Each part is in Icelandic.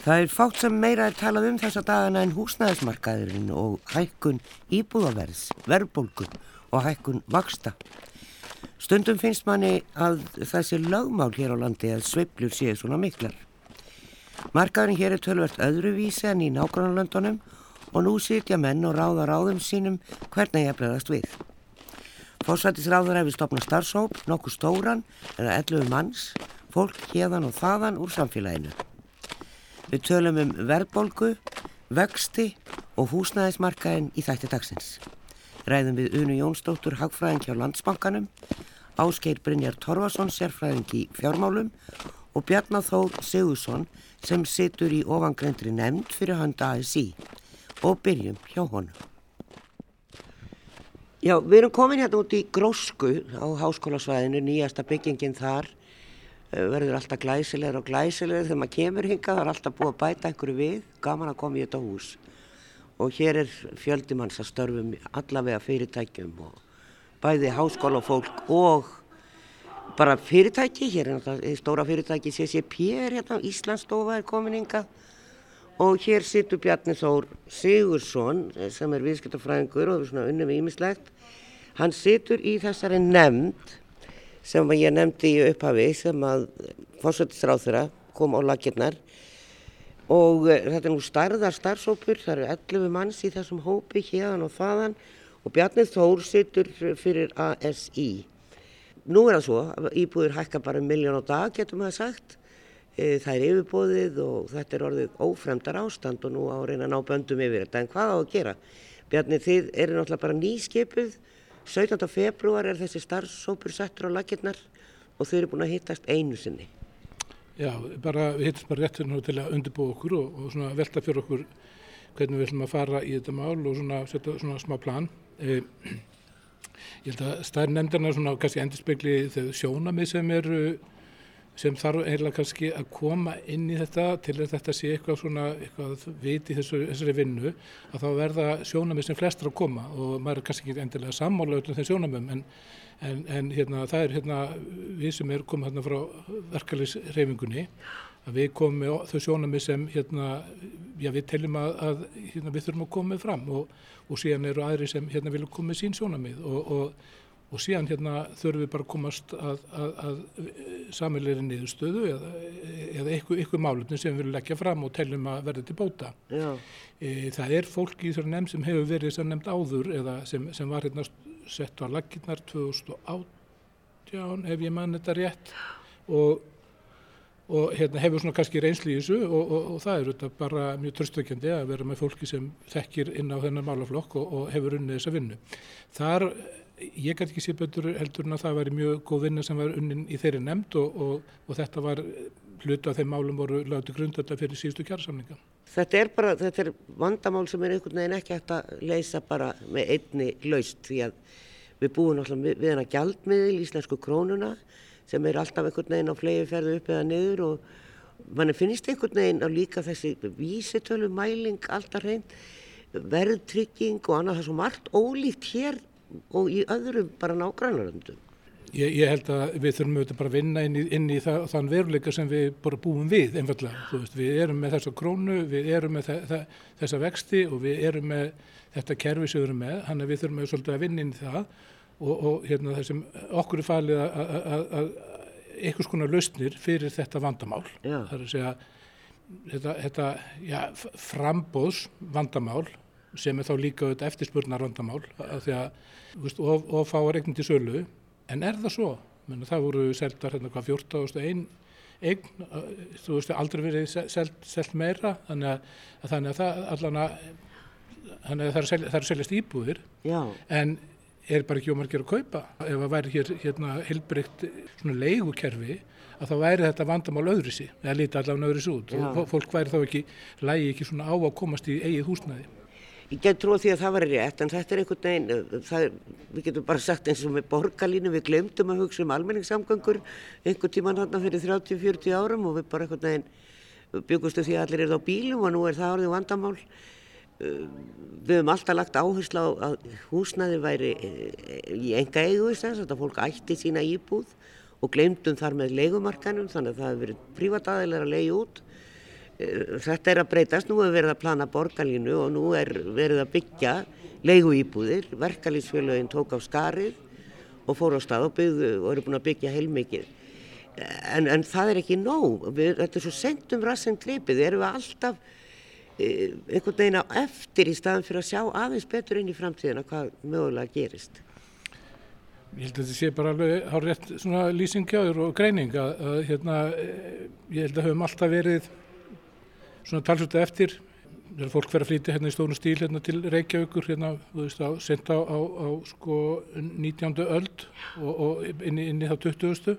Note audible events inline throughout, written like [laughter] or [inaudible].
Það er fátt sem meira er talað um þessa dagana en húsnæðismarkaðurinn og hækkun íbúðaverðs, verðbólgun og hækkun vaksta. Stundum finnst manni að þessi lögmál hér á landi að sveiplur séu svona miklar. Markaðurinn hér er tölvert öðruvísi en í nágrannlöndunum og nú sitja menn og ráða ráðum sínum hvernig ég bregðast við. Fórsættisráður hefur stopnað starfsóp, nokkuð stóran eða 11 manns, fólk hérðan og þaðan úr samfélaginu. Við tölum um verðbolgu, vexti og húsnæðismarkaðin í þætti dagsins. Ræðum við Unu Jónsdóttur Hagfræðing hjá Landsbankanum, Áskeir Brynjar Torvason sérfræðing í fjármálum og Bjarnar Þór Sigursson sem situr í ofangreindri nefnd fyrir handa ASI og byrjum hjá honum. Já, við erum komin hérna út í Grósku á háskólasvæðinu, nýjasta byggingin þar verður alltaf glæsilegur og glæsilegur þegar maður kemur hinga það er alltaf búið að bæta einhverju við. Gaman að koma í þetta hús. Og hér er fjöldimanns að störfum allavega fyrirtækjum og bæði háskólafólk og bara fyrirtæki. Hér er náttúrulega stóra fyrirtæki CCP er hérna, Íslandsstofa er komin hinga og hér situr Bjarni Þór Sigursson eh, sem er viðskiptafræðingur og er svona unnum ímislegt hann situr í þessari nefnd sem ég nefndi í upphafi sem að fórsættisráþurra kom á lakirnar og eh, þetta er nú starðar starfsópur, það eru 11 manns í þessum hópi hérðan og þaðan og Bjarnið Þór sittur fyrir ASI. Nú er það svo, íbúður hækka bara um miljón á dag getum við að sagt. Eh, það er yfirbóðið og þetta er orðið ófremdar ástand og nú á að reyna að ná böndum yfir þetta. En hvað á að gera? Bjarnið þið eru náttúrulega bara nýskipuð 17. februar er þessi starfsópur settur á lakirnar og þau eru búin að hittast einu sinni. Já, bara, við hittast bara réttir til að undirbúa okkur og, og velta fyrir okkur hvernig við ætlum að fara í þetta mál og svona setja svona smá plan. Eh, ég held að stærn nefndarna svona kannski endurspegli þau sjónamið sem eru sem þarf eiginlega kannski að koma inn í þetta til að þetta sé eitthvað svona eitthvað viti þessu, þessari vinnu að þá verða sjónamið sem flestar að koma og maður er kannski ekki endilega sammála öllum þeim sjónamum en, en, en hérna, það er hérna við sem er komið hérna frá verkefliðsreyfingunni að við komum með þau sjónamið sem hérna, já við teljum að, að hérna, við þurfum að koma fram og, og síðan eru aðri sem hérna vilja koma með sín sjónamið og, og og síðan hérna þurfum við bara að komast að, að, að samheilir niðurstöðu eða, eða eitthvað, eitthvað málutni sem við viljum leggja fram og teljum að verða til bóta. E, það er fólk í þessari nefnd sem hefur verið sem nefnd áður eða sem, sem var hérna sett á laginnar 2018 ef ég mann þetta rétt og, og hérna, hefur svona kannski reynsli í þessu og, og það er þetta bara mjög tröstökjandi að vera með fólki sem þekkir inn á þennan málaflokk og hefur unnið þessa vinnu. Þar ég gæti ekki sé betur heldur en að það væri mjög góð vinna sem var unnin í þeirri nefnd og, og, og þetta var hlutu af þeim málum voru látið grundölda fyrir síðustu kjársamninga. Þetta er bara, þetta er vandamál sem er einhvern veginn ekki hægt að leysa bara með einni laust því að við búum alltaf við hana gjaldmiðil, íslensku krónuna sem er alltaf einhvern veginn á flegi ferðu upp eða niður og mann finnst einhvern veginn á líka þessi vísitölu mæling alltaf hrein verðtrygging og annað það er svo margt ólíkt hér og í öðrum bara nágrannaröndum. Ég, ég held að við þurfum auðvitað bara að vinna inn í, inn í það, þann veruleika sem við bara búum við einfallega. Veist, við erum með þessa krónu, við erum með þe þessa vexti og við erum með þetta kerfi sem við erum með. Þannig að við þurfum auðvitað að vinna inn í það og, og hérna, þessum okkur er falið að einhvers konar lausnir fyrir þetta vandamál. Já. Það er að segja þetta, þetta já, frambóðs vandamál sem er þá líka auðvitað eftirspurnar vandamál að því að of, of fá regna til sölu en er það svo? Menna, það voru seldar hérna hvað 14.1 eign, þú veist aldrei verið selt, selt meira þannig að, að þannig að það allan að þannig að það er, það er seljast íbúðir Já. en er bara ekki ómargir að kaupa ef það væri hér hérna heilbreykt svona leigukerfi að þá væri þetta vandamál öðru sí eða líti allavega öðru sí út Já. fólk væri þá ekki lægi ekki svona á að komast í eigið húsnæði Ég get trúið því að það var rétt en þetta er einhvern veginn, það, við getum bara sagt eins og með borgarlínu, við glemdum að hugsa um almenningssamgöngur einhvern tíman hann fyrir 30-40 árum og við bara einhvern veginn byggustu því að allir er á bílum og nú er það orðið vandamál. Eh, við höfum alltaf lagt áherslu á að húsnaði væri eh, í enga eigu þess að fólk ætti sína íbúð og glemdum þar með leikumarkanum þannig að það hefur verið prívatæðilega að leiði út þetta er að breytast, nú er verið að plana borgarlínu og nú er verið að byggja leigu íbúðir, verkalýsfélagin tók á skarið og fór á stað og, byggðu, og eru búin að byggja heilmikið. En, en það er ekki nóg, við, þetta er svo sendum rassinn gripið, erum við alltaf e, einhvern veginn á eftir í staðan fyrir að sjá aðeins betur inn í framtíðina hvað mögulega gerist. Ég held að þetta sé bara alveg á rétt lýsingjáður og greining að hérna, eh, ég held að höfum alltaf verið svona talsvölda eftir þegar fólk verið að flytja hérna í stónu stíl hérna til Reykjavíkur hérna, þú veist, á, sent á, á, sko 19. öld og, og inn, inn í þá 20.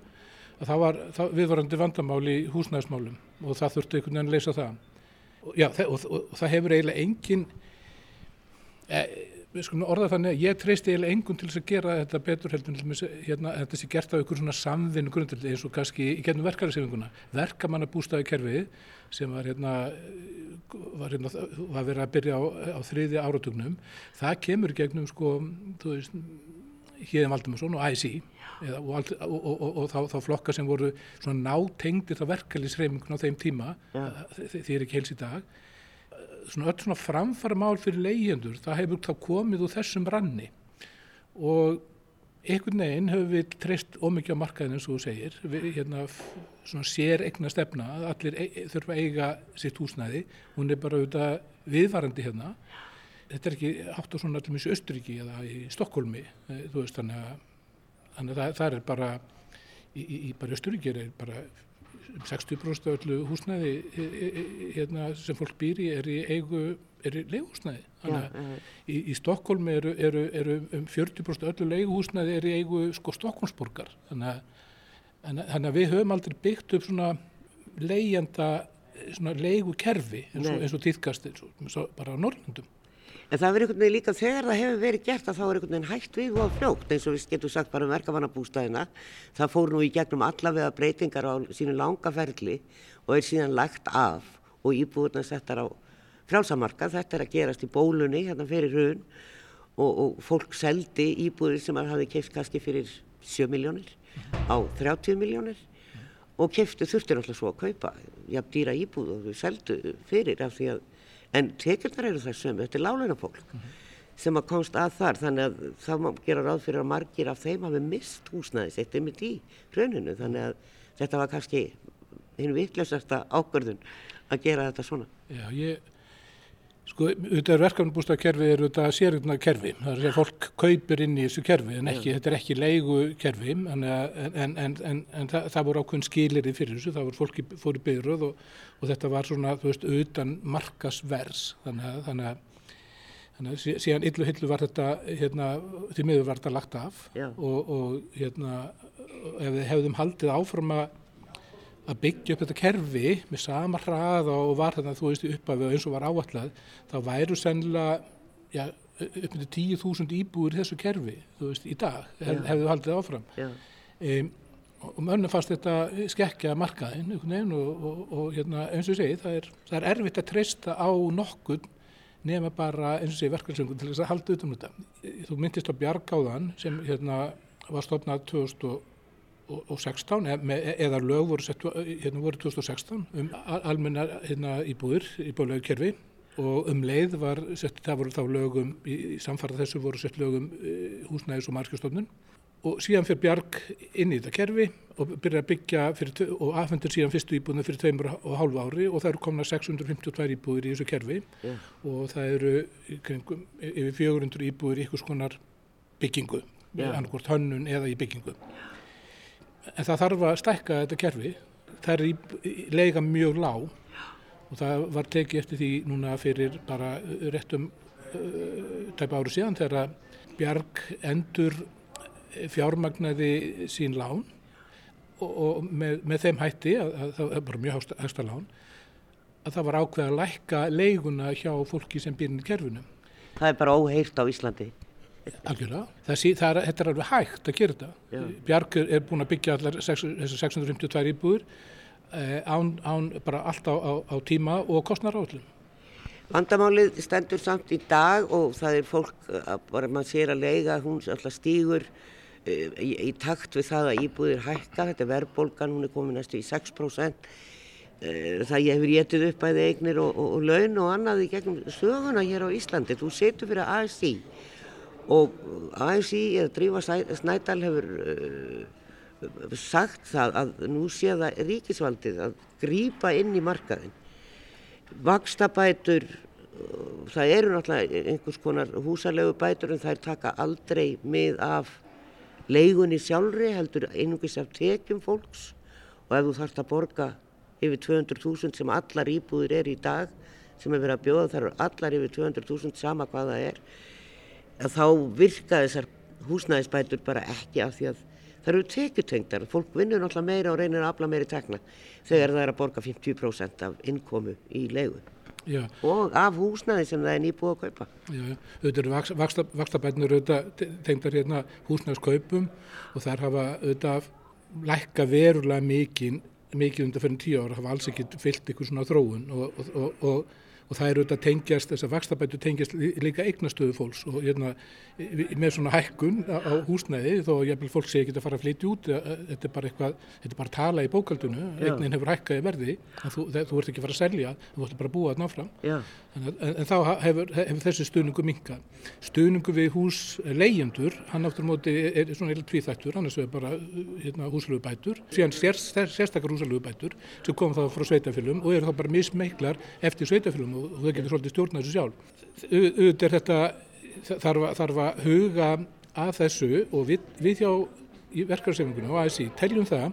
að það var það viðvarandi vandamál í húsnæðismálum og það þurfti einhvern veginn að leysa það. Og, já, og, og, og það hefur eiginlega engin e, við skulum orða þannig að ég treysti eiginlega engun til þess að gera þetta betur heldur hérna, þetta sé gert af ykkur svona samvinnu grundild eins og kannski í gennum verkefnisefinguna verkamannabústaði kerfið sem var hérna var, hérna, var verið að byrja á, á þriði áratugnum það kemur gegnum sko þú veist Híðin Valdimarsson og ASI eða, og, og, og, og þá, þá flokka sem voru svona nátengdir það verkefnisreifingun á þeim tíma því er ekki heils í dag. Svona öll svona framfara mál fyrir leyendur, það hefur þá komið úr þessum ranni. Og einhvern veginn hefur við treyst ómikið á markaðinu eins og þú segir, við hérna svona sér eigna stefna, allir e þurfa að eiga sitt húsnæði, hún er bara auðvitað viðvarandi hérna, þetta er ekki átt á svona allir mjög í Östuríki eða í Stokkólmi, eh, þú veist þannig að, þannig að það, það er bara, í, í, í bara Östuríki er bara 60% öllu húsnæði hérna, sem fólk býr í er í eigu, er í leiguhúsnæði. Þannig að í, í Stokkólmi eru, eru, eru um 40% öllu leiguhúsnæði er í eigu sko Stokkólmsborgar. Þannig þannig að við höfum aldrei byggt upp svona leigjanda svona leigukerfi eins og, eins og týðkast bara á Norrlandum. En það verður einhvern veginn líka þegar það hefur verið gert að þá er einhvern veginn hægt við og fljókt eins og við getum sagt bara um verkefannabústæðina. Það fór nú í gegnum allavega breytingar á sínu langaferli og er síðan lagt af og íbúðurna settar á frálsamarka. Þetta er að gerast í bólunni hérna fyrir raun og, og fólk seldi íbúður sem hafi keift kannski fyrir 7 miljónir á 30 miljónir og keiftu þurftir alltaf svo að kaupa jafn dýra íbúð og þau seldu fyrir af því að en tekjurnar eru það sömu, þetta er láleina fólk mm -hmm. sem að komst að þar þannig að má gera ráð fyrir að margir af þeim hafi mist húsnæðis eitt einmitt í rauninu þannig að þetta var kannski hinn vittlösasta ákvörðun að gera þetta svona. Já, ég Sko, auðvitað er verkefnabústakerfi er auðvitað sérugna kerfi, það er að fólk kaupir inn í þessu kerfi en ekki, þetta er ekki leigu kerfi en, en, en, en það, það voru ákveðin skilirinn fyrir þessu, það voru fólki fóri byrjuð og, og þetta var svona, þú veist, auðan markasvers, þannig að, þannig að, síðan yllu hillu var þetta, hérna, því miður var þetta lagt af. Og, og hérna, ef við hefðum haldið áfram að að byggja upp þetta kerfi með sama hraða og var þarna þú veist uppafið eins og var áallad þá væru sennilega ja, upp með 10.000 íbúir þessu kerfi þú veist í dag hef, hefðu haldið áfram. Um, og mönnum fannst þetta skekkja markaðin og, og, og hérna, eins og segi það er, það er erfitt að treysta á nokkur nema bara eins og segi verkefnsöngun til þess að halda utan um þetta. Þú myndist á Bjargáðan sem hérna var stofnað 2000 og 16 eða lög voru, sett, hérna voru 2016 um almenna hérna, íbúðir, íbúðlögkerfi og um leið var sett, það voru þá lögum, í samfara þessu voru sett lögum e, húsnæðis og markastofnun og síðan fyrir Bjarg inn í þetta kerfi og byrja að byggja fyrir, og aðfendur síðan fyrstu íbúðinu fyrir tveimur og hálfu ári og það eru komna 652 íbúðir í þessu kerfi yeah. og það eru kringum, yfir 400 íbúðir í ykkur skonar byggingu, yeah. annarkort hönnun eða í byggingu en það þarf að stækka þetta kerfi það er í, í lega mjög lág og það var tekið eftir því núna fyrir bara réttum uh, tæpa ári síðan þegar Bjarg endur fjármagnaði sín lán og, og með, með þeim hætti að, að það bara mjög hægsta lán að það var ákveð að lækka leiguna hjá fólki sem býrnir kerfinu. Það er bara óheirt á Íslandi. Algjörlega, það sí, það er, þetta er alveg hægt að gera þetta. Bjarg er búin að byggja allar þessar 652 íbúður eh, án, án bara allt á, á, á tíma og kostnar áallum. Vandamálið stendur samt í dag og það er fólk, bara mann sér að leiga, hún alltaf stýgur eh, í, í takt við það að íbúðir hækka, þetta er verðbólgan, hún er komið næstu í 6%. e, það ég hefur getið upp bæði eignir og, og, og laun og annað í gegnum söguna hér á Íslandi. Þú setur fyrir ASI og ASI eða Drífa Snædal hefur uh, sagt það að nú sé það ríkisvaldið að grýpa inn í markaðin. Vakstabætur, það eru náttúrulega einhvers konar húsalegu bætur en þær taka aldrei mið af leigunni sjálfri heldur einungis af tekjum fólks og ef þú þarfst að borga yfir 200.000 sem allar íbúður er í dag sem er verið að bjóða þar allar yfir 200.000 sama hvað það er þá virka þessar húsnæðisbætur bara ekki af því að það eru tekjutengdar, fólk vinnur náttúrulega meira og reynir að afla meiri tekna þegar það er að borga 50% af innkomu í leigu Já. og af húsnæði sem það er nýbúið að kaupa. Já, auðvitað eru vakstabætnir auðvitað tengdar hérna húsnæðskaupum og þar hafa auðvitað lækka verulega mikið mikið undan fyrir tíu ára hafa alls ekki fyllt ykkur svona þróun og, og, og, og það eru auðvitað tengjast, þess að vakstabætu tengjast líka eignastöðu fólks. Og hérna með svona hækkun á, á húsnæði þó jæfnvel fólk sé ekki að fara að flytja út þetta er bara eitthvað, þetta er bara að tala í bókaldunu eignin hefur hækkaði verði. Þú, þú ert ekki að fara að selja, þú ert bara að búa þarna áfram. En, en, en þá hefur, hefur þessi stuðningu minka stuðningu við hús leyendur hann áttur móti er, er svona eða tvíþættur. Annars er bara hérna, húsalögubætur síðan sér, sérstakar húsalögubætur sem kom þá frá sveitafylgum og eru þá bara mismeiklar eftir sveitafylgum og þau getur svolítið stjórna þessu sjálf auðvitað er þetta þarf, þarf að huga að þessu og við, við hjá í verkefnarsefningunum og ASI teljum það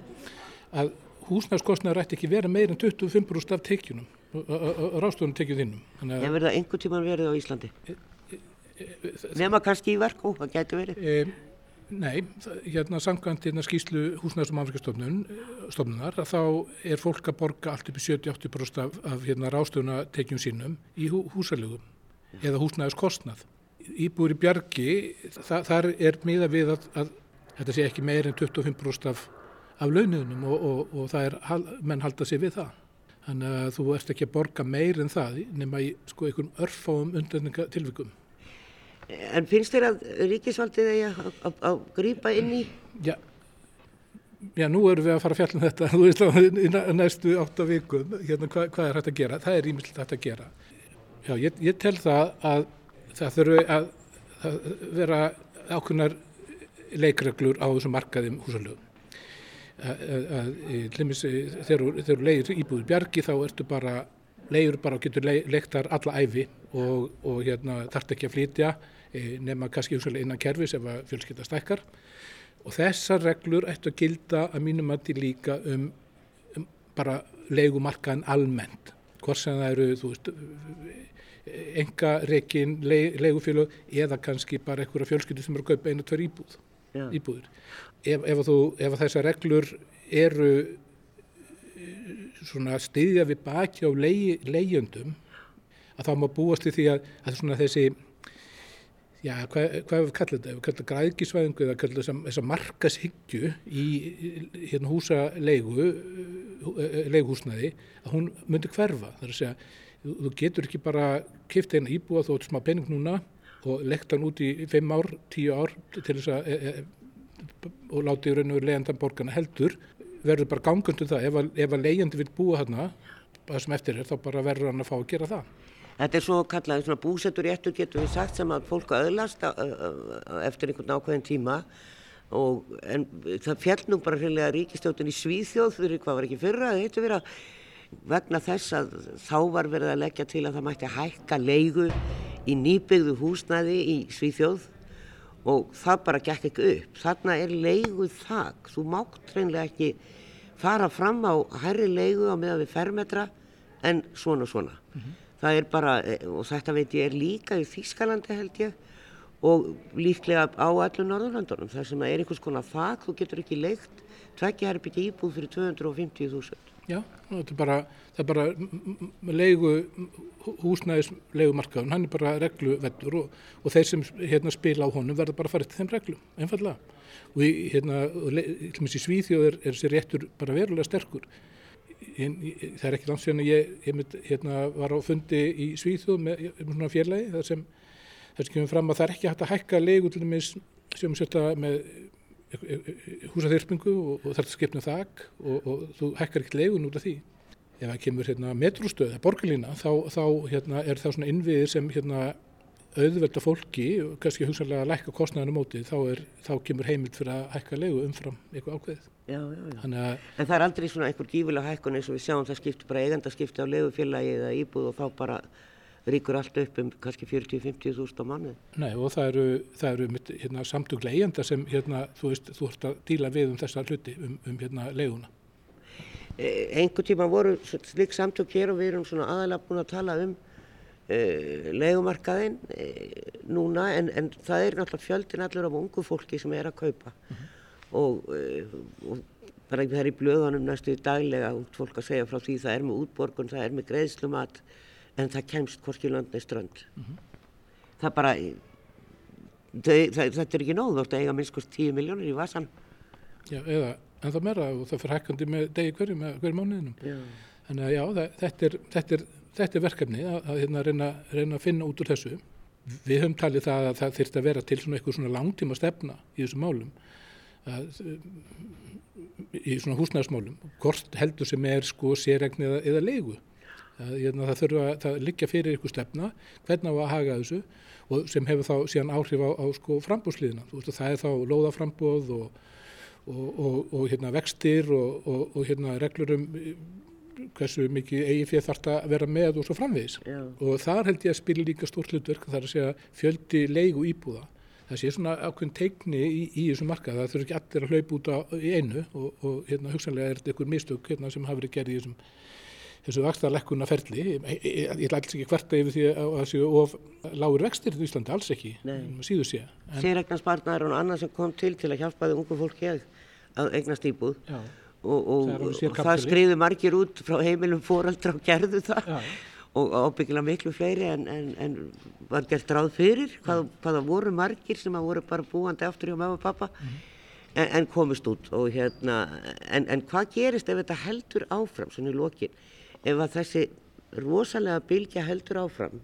að húsnæðskostnaður ætti ekki vera meir en 25% af tekjunum, rástofunum tekjum þinnum. Það verða einhver tíman verið á Íslandi? E, e, e, Nefna kannski í verku, það getur verið? Nei, hérna samkvæmt hérna skýslu húsnæðs- og mannverkastofnunar þá er fólk að borga allt upp í 70-80% af, af hérna rástofuna tekjum sínum í hú, húsalögum eða húsnæðskostnað íbúður í bjargi, þa þar er miða við að, að þetta sé ekki meir en 25% af, af launiðunum og, og, og það er, menn halda sér við það. Þannig að þú ert ekki að borga meir en það nema í sko einhvern örfáum undanninga tilvikum. En finnst þér að ríkisvaldið eigi að grýpa inn í? Já, já, nú erum við að fara að fjalla um þetta, þú veist í næstu átta vikum, hérna hvað hva er hægt að gera? Það er ímyndilegt hægt að gera. Já, ég, ég tel það að það þurfu að, að vera ákveðnar leikreglur á þessum markaðum húsalögum. Þegar þú leiðir íbúður bjargi þá ertu bara, leiður bara og getur leiktar alla æfi og, og hérna, þarf ekki að flytja nema kannski innan kervis ef að fjölskylda stækkar. Og þessar reglur ættu að gilda að mínum að til líka um, um bara leigumarkaðin almennt. Hvort sem það eru, þú veist, enga reikin leigufélag eða kannski bara einhverja fjölskyldu sem eru að kaupa einu tver íbúð, íbúður. Ef, ef, þú, ef þessar reglur eru svona stiðja við baki á leigjendum að þá má búast í því að, að þessi já, hvað, hvað við kallum þetta, við kallum græðgisvæðingu eða kallum þessa, þessa markashyggju í hérna húsa leigu leiguhúsnaði að hún myndi hverfa, það er að segja þú getur ekki bara kipt eina íbúa þó smá pening núna og lekt hann út í 5 ár, 10 ár til þess að e, e, og láti raun og leiðandan borgarna heldur. Verður bara gangundu það. Ef að, að leiðandi vil búa þarna það sem eftir er þá bara verður hann að fá að gera það Þetta er svo kallað svona búsettur réttur getur við sagt sem að fólk aðlast eftir einhvern ákveðin tíma og en það fjall nú bara hreinlega ríkistjótin í Svíþjóð fyrir hvað var ekki fyrra, það heitir verið að vegna þess að þá var verið að leggja til að það mætti hækka leigu í nýbyggðu húsnæði í Svíþjóð og það bara gekk ekki upp. Þarna er leiguð þak. Þú mátt reynlega ekki fara fram á herri leigu á meðan við fermetra en svona svona. Mm -hmm. Það er bara, og þetta veit ég er líka í Þýskalandi held ég og líklega á allu Norðurlandunum þar sem er einhvers konar þak, þú getur ekki leikt tveggja herbyggja íbúð fyrir 250.000. Já, það er bara, það er bara leigu, húsnæðis leigumarkaðun, hann er bara regluvettur og, og þeir sem hérna, spila á honum verður bara að fara til þeim reglum, einfallega. Og í, hérna, í Svíþjóð er, er sér réttur bara verulega sterkur. Það er ekki langt síðan að ég, ég hérna, var á fundi í Svíþjóð með, með svona fjarlægi þar sem þess kemur fram að það er ekki hægt að hækka leigu til dæmis sem setja með húsaþyrpingu og, og þarf að skipna þak og, og þú hækkar ekkert leigun út af því. Ef það kemur hérna metrústöð borgarlína þá, þá hérna, er það svona innviðir sem hérna auðvelda fólki, kannski hugsanlega að lækka kostnæðinu móti, þá, er, þá kemur heimild fyrir að hækka legu umfram eitthvað ákveðið. Já, já, já. En það er aldrei svona einhver gífilega hækkun eins og við sjáum það skiptir bara eigandaskipti á legufélagi eða íbúð og þá bara ríkur allt upp um kannski 40-50 þúst á manni. Nei og það eru, það eru hérna, samtuglega eigenda sem hérna, þú veist, þú ert að díla við um þessa hluti um, um hérna leguna. E, einhver tíma voru slik samtug hér og við erum svona aðalega búin að tala um Uh, legumarkaðinn uh, núna en, en það er náttúrulega fjöldin allur af ungu fólki sem er að kaupa uh -huh. og, og bara það er í blöðunum næstu daglega út fólk að segja frá því það er með útborgun, það er með greiðslumat en það kemst hvorki landni strönd -huh. það bara það, það, þetta er ekki nóð að eiga minnskust 10 miljónir í vasan Já, eða en það meira og það fyrir hækkandi með degi hverju með hverju mánuðinum þannig að já, það, þetta er, þetta er þetta er verkefni að, að hérna, reyna, reyna að finna út úr þessu. Við höfum talið það að það þurft að vera til svona eitthvað svona langtíma stefna í þessum málum, að, í svona húsnæðismálum, hvort heldur sem er sko sérregni eða, eða leigu. Að, hérna, það þurfa að liggja fyrir ykkur stefna, hvernig á að haga þessu og sem hefur þá síðan áhrif á, á sko frambúðsliðina. Það er þá lóðaframbúð og, og, og, og hérna, vextir og hérna, reglur um hversu mikið eigi fyrir þarf að vera með og svo framvegis. Já. og þar held ég að spila líka stórt hlutverk þar að segja fjöldi leigu íbúða. Það sé svona ákveðin teikni í, í þessu marka það þurfi ekki allir að hlaupa út á, í einu og, og hérna hugsanlega er þetta einhver mistök hérna, sem hafi verið gerð í þessum þessu vakstarlekkuna ferli ég, ætla alls ekki hverta yfir því að það séu of lágur vextir í Íslandi, alls ekki síðu sé. Sérregnarspartnar og annað sem kom til til að hjálpa þau ungu fólki að eignast íbúð. Já og, og, og það skriðu margir út frá heimilum fóraldra og gerðu það. Ja. og ábyggilega miklu fleiri en, en, en var gert ráð fyrir hvað, hvaða voru margir sem að voru bara búandi aftur hjá mamma og pappa mm -hmm. en, en komist út og hérna en hvað gerist ef þetta heldur áfram svona í lokin? Ef að þessi rosalega bylgja heldur áfram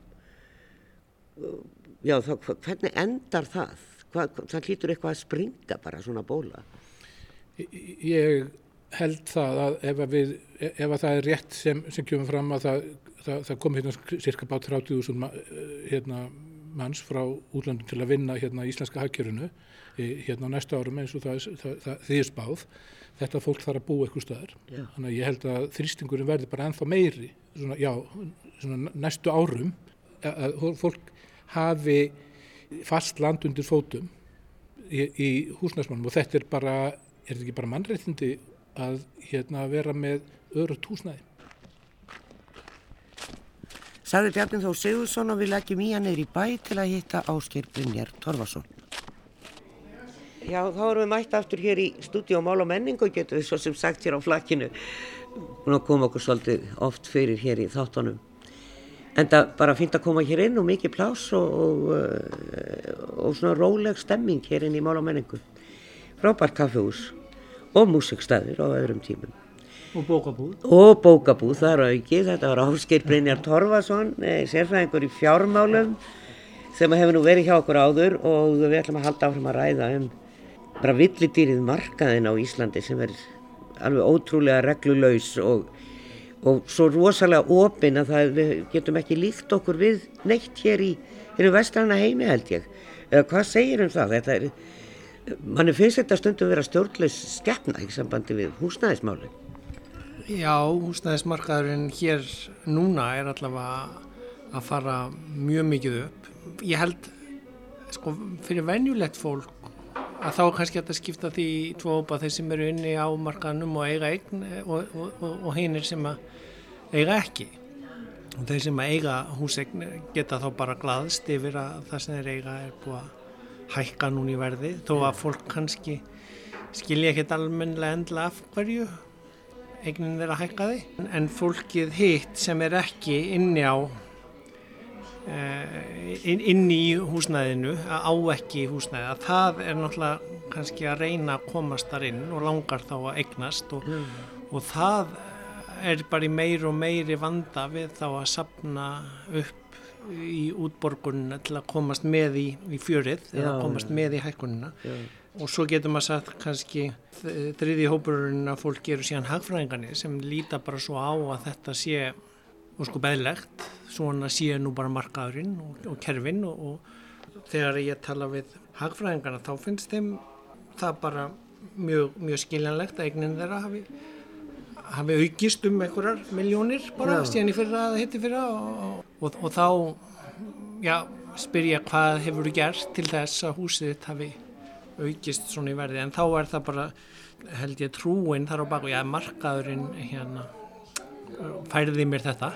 já þá hvernig endar það? Hvað, það hlýtur eitthvað að springa bara svona bóla? Ég held það að ef, að við, ef að það er rétt sem, sem kemur fram að það, það, það kom hérna cirka bát 30.000 hérna, manns frá útlandum til að vinna hérna íslenska hagkjörunu hérna á næsta árum eins og það, er spáð. Þetta fólk þarf að búa eitthvað stöðar yeah. þannig að ég held að þrýstingurinn verður bara ennþá meiri svona, já, svona næstu árum að fólk hafi fast land undir fótum í, í húsnæsmannum og þetta er bara er þetta ekki bara mannreitindi að hérna, vera með öru túsnæði. Saði Bjarni Þó Sigursson og við leggjum í hann eða í bæ til að hitta Ásker Brynjar Torfarsson. Já, þá erum við mætt aftur hér í stúdíu á Mál og menningu og getum við svo sem sagt hér á flakkinu. Nú kom okkur svolítið oft fyrir hér í þáttunum. En það bara fýnt að koma hér inn og mikið plás og, og, og svona róleg stemming hér inn í Mál og menningu. Frábært kaffehús og músikstæðir á öðrum tímum. Og bókabúð. Og bókabúð, það er aukið. Þetta var Áskir Brynjar Torfason, eh, sérfræðingur í fjármálum sem hefur nú verið hjá okkur áður og við ætlum að halda áfram að ræða um bara villidýrið markaðin á Íslandi sem er alveg ótrúlega reglulaus og, og svo rosalega opinn að það, við getum ekki líkt okkur við neitt hér í hennu vestræna heimi held ég. Eða hvað segir um það? Þetta er manni finnst þetta stundum vera stjórnleis skeppna í sambandi við húsnæðismáli Já, húsnæðismarkaðurinn hér núna er allavega að fara mjög mikið upp. Ég held sko, fyrir venjulegt fólk að þá er kannski að skipta því tvo ópa þeir sem eru inni á markaðnum og eiga eign og, og, og, og hinnir sem eiga ekki. Og þeir sem eiga húsegn geta þá bara glaðst yfir að það sem þeir eiga er búið að hækka núni verði þó að fólk kannski skilja ekkert almenlega endla af hverju eignin að hækka því en fólkið hitt sem er ekki inni á eh, inn, inni í húsnæðinu á ekki í húsnæði að það er náttúrulega kannski að reyna að komast þar inn og langar þá að eignast og, mm. og það er bara í meir og meiri vanda við þá að sapna upp í útborgunina til að komast með í, í fjörið Já, eða komast ja. með í hækkunina. Og svo getur maður sagt kannski þriði hópurinn að fólk gerur síðan hagfræðingarnir sem líta bara svo á að þetta sé og sko beðlegt svona sé nú bara markaðurinn og, og kerfin og, og þegar ég tala við hagfræðingarna þá finnst þeim það bara mjög, mjög skiljanlegt að eignin þeirra hafi, hafi aukist um einhverjar miljónir bara ja. síðan í fyrra að hitti fyrra og, og þá já, spyr ég hvað hefur þú gert til þess að húsið þitt hafi aukist svona í verði. En þá er það bara held ég trúin þar á baku, já markaðurinn hérna færiði mér þetta.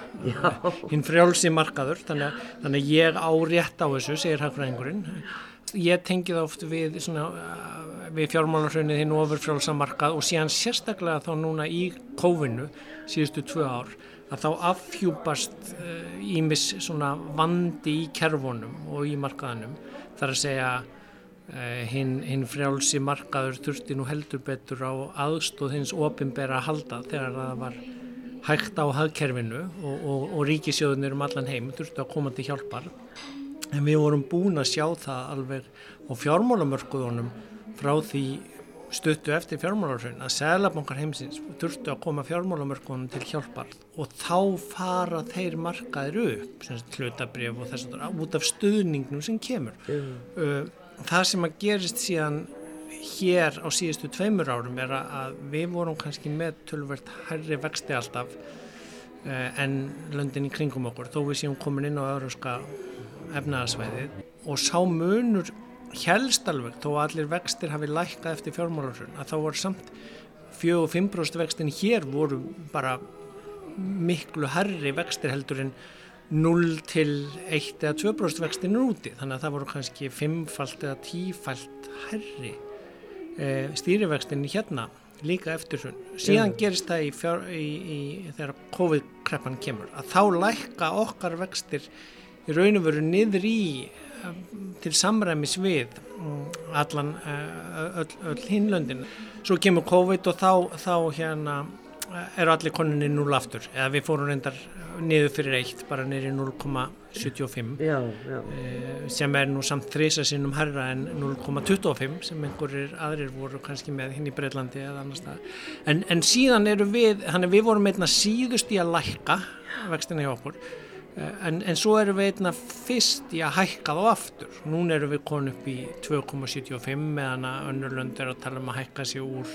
Hinn frjálsi markaður þannig, þannig að ég á rétt á þessu segir hagfræðingurinn ég tengi það oft við svona, við fjármálarhraunið hinn ofur frjálsa markað og síðan sérstaklega þá núna í kófinu síðustu tvö ár að þá affjúpast ímis uh, svona vandi í kerfunum og í markaðanum þar að segja Eh, hinn hin frjálsi markaður þurfti nú heldur betur á aðstóð hins ofinbera halda þegar það var hægt á hagkerfinu og, og, og ríkisjóðunir um allan heim þurfti að koma til hjálpar en við vorum búin að sjá það alveg á fjármálamörkuðunum frá því stuttu eftir fjármálarhraun að seglabankar heimsins þurftu að koma fjármálamörkunum til hjálpar og þá fara þeir markaðir upp, hlutabrif og þess að út af stuðningnum sem kemur mm. uh, það sem að gerist síðan hér á síðustu tveimur árum er að við vorum kannski með tölvert herri vexti alltaf uh, en löndin í kringum okkur þó við séum komin inn á öðruska efnaðarsvæðið og sá munur helst alveg þó að allir vextir hafi lækkað eftir fjármálarun að þá voru samt 4-5% vextin hér voru bara miklu herri vextir heldur en 0 til 1 eða 2% vextin úti þannig að það voru kannski 5-falt eða 10-falt herri e, stýrivextin hérna líka eftir hún. Síðan yeah. gerist það í fjár, í, í, þegar COVID-kreppan kemur að þá lækka okkar vextir í raun og veru niður í til samræmis við mm, allan eh, öll, öll hinlöndin. Svo kemur COVID og þá, þá hérna eh, eru allir koninni 0 aftur. Eða við fórum reyndar niður fyrir eitt bara niður í 0,75 eh, sem er nú samt þrisa sinnum herra en 0,25 sem einhverjir aðrir voru kannski með hinn í Breitlandi eða annar stað en, en síðan eru við, hann er við vorum einna síðust í að lækka vextina hjá okkur. Eh, en, en svo erum við einna fyrst í að hækka þá aftur. Nún erum við konið upp í 2,75 meðan að önnurlönd er að tala um að hækka sér úr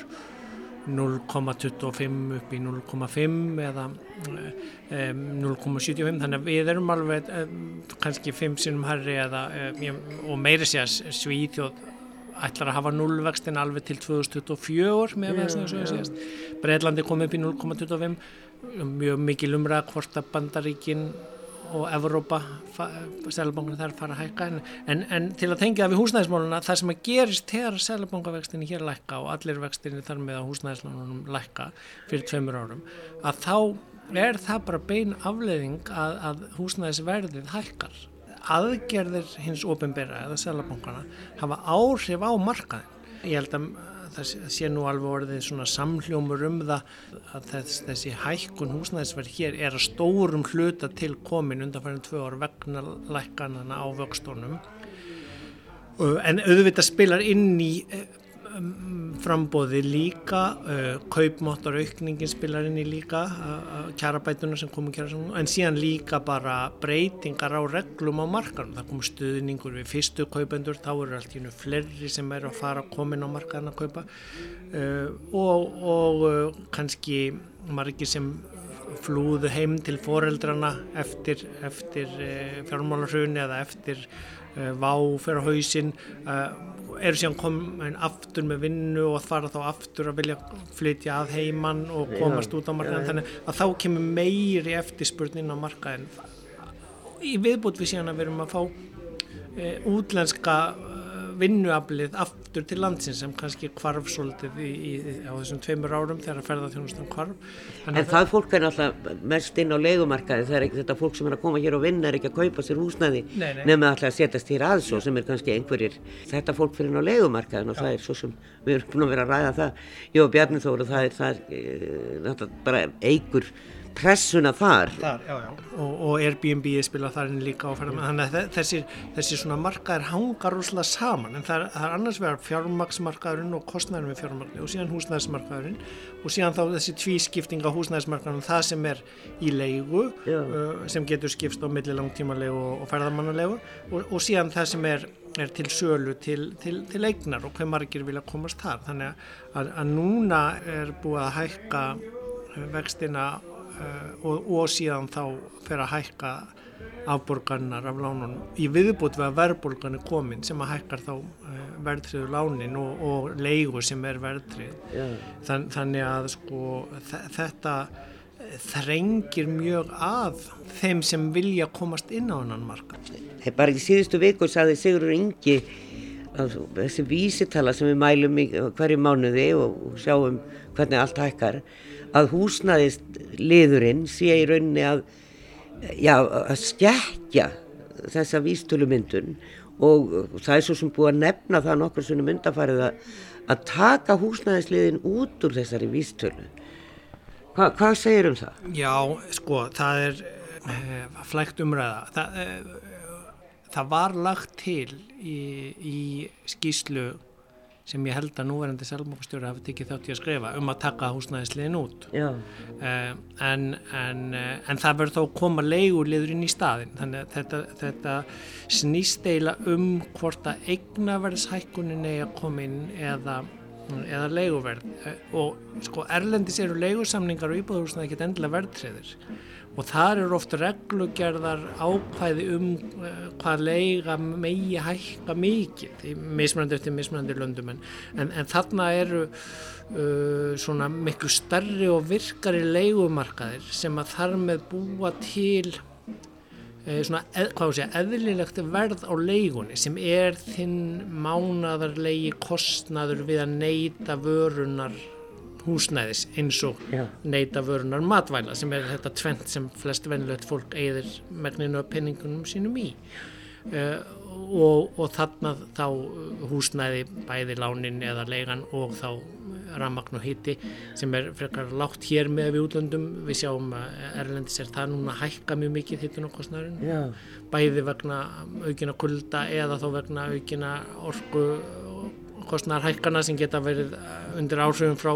0,25 upp í 0,5 eða um, 0,75 þannig að við erum alveg um, kannski 5 sinum herri eða, um, og meiri sé að Svíþjóð ætlar að hafa nullvextin alveg til 2024 með að það séast. Breitlandi kom upp í 0,25 mjög mikil umræð hvort að bandaríkinn og Evrópa seljabankunum þarf að fara að hækka. En, en, en til að tengja það við húsnæðismáluna það sem að gerist þegar seljabankavextinni hér lækka og allir vextinni þar með að húsnæðislánunum lækka fyrir tveimur árum að þá er það bara bein afleðing að, að húsnæðisverðið hækkar. Aðgerðir hins ofinbera eða seljabankana hafa áhrif á markaðin ég held að það sé nú alveg orðið svona samhljómur um það að þess, þessi hækkun húsnæðisverð hér er að stórum hluta til komin undanfærin tvö ár vegna lækkanana á vöxtónum en auðvitað spilar inn í Um, frambóði líka uh, kaupmáttar aukningin spilar inn í líka uh, kjarabætuna sem komu kjara en síðan líka bara breytingar á reglum á markanum, það komu stuðningur við fyrstu kaupendur, þá eru allt í nú flerri sem eru að fara að koma inn á markaðan að kaupa. Uh, og, og uh, kannski margi sem flúðu heim til foreldrana eftir, eftir uh, fjármálarhraun eða eftir uh, vá fyrir hausinn eru síðan komin aftur með vinnu og fara þá aftur að vilja flytja að heimann og komast út á markaðin þannig að þá kemur meiri eftirspurnin á markaðin í viðbútt við síðan að við erum að fá e, útlenska vinnuaflið aftur til landsins sem kannski kvarf svolítið í, í, á þessum tveimur árum þegar ferðarþjónustan kvarf. En, en það fólk er alltaf mest inn á leikumarkaði það er ekki þetta fólk sem er að koma hér og vinna er ekki að kaupa sér húsnæði nefnum alltaf að setjast hér aðsó sem er kannski einhverjir þetta fólk fyrir inn á leikumarkaðin og Já. það er svo sem við erum búin að vera að ræða það Jó Bjarni Þóru það er, það er, það er bara eigur pressuna þar. Þar, já, já. Og, og Airbnb spila þar inn líka á ferðamenn. Þannig að þe- þessir, þessir svona markaðir hangar rosalega saman. En það er, það er annars vegar fjármaksmarkaðurinn og kostnæðurinn við fjármagni og síðan húsnæðismarkaðurinn og síðan þá þessi tvískipting á húsnæðismarkaðurinn það sem er í leigu uh, sem getur skipst á milli langtímalegu og, og ferðamannalegu og, og síðan það sem er, er til sölu til, til, til eignar og hver margir vilja komast þar. Þannig að, að núna er búið að hækka vextina og, og síðan þá fer að hækka afborgarnar af lánunum. Í viðbútt við að verðbólgan er komin sem að hækkar þá uh, verðtriðu lánin og, og leigu sem er verðtrið Já. Þann, þannig að sko þe- þetta eh, þrengir mjög að þeim sem vilja komast inn á annan Þegar bara í síðustu viku sagði Sigurður Ingi þessi vísitala sem við mælum hverju mánuði og og sjáum hvernig allt hækkar að húsnaðist liðurinn sé í rauninni að, já, að skekja þessa vístölumyndun og það er svo sem búið að nefna það nokkur svona myndafarið að, að taka húsnaðisliðin út úr þessari vístölu. Hva, hvað segir um það? Já, sko, það er uh, flægt umræða. Það, uh, það var lagt til í, í skýslu sem ég held að núverandi selmokastjóri hafi tekið þátt í að skrifa um að taka húsnæðisliðin út. Uh, en, en, uh, en það verður þá koma leiguliður inn í staðin. Þannig að þetta, þetta snýst eiginlega um hvort að eignaverðshækkunin eigi að koma inn eða eða leiguverð. Eh, og sko erlendis eru leigusamningar og íbúðhúsna ekkert endilega verðtriðir og þar eru oft reglugerðar ákvæði um uh, hvað leiga megi hækka mikið í mismunandi eftir mismunandi löndum en, en, en þarna eru uh, svona miklu starri og virkari leigumarkaðir sem að þar með búa til eh, svona, eð, hvað þú segja, eðlilegt verð á leigunni sem er þinn mánaðarlegi kostnaður við að neyta vörunar húsnæðis eins og Já. neyta vörunar matvæla sem er þetta tvent sem flest venlögt fólk eigðir megninu af penningunum sínum í og, og þarna þá húsnæði bæði lánin eða leigan og þá rammagn og hiti sem er frekar lágt hér með við útlöndum. Við sjáum að Erlendis er það núna að hækka mjög mikið hittin og kostnæðurinn já, bæði vegna aukina kulda eða þá vegna aukina orku kostnæðarhækkana sem geta verið eh, undir áhrifum frá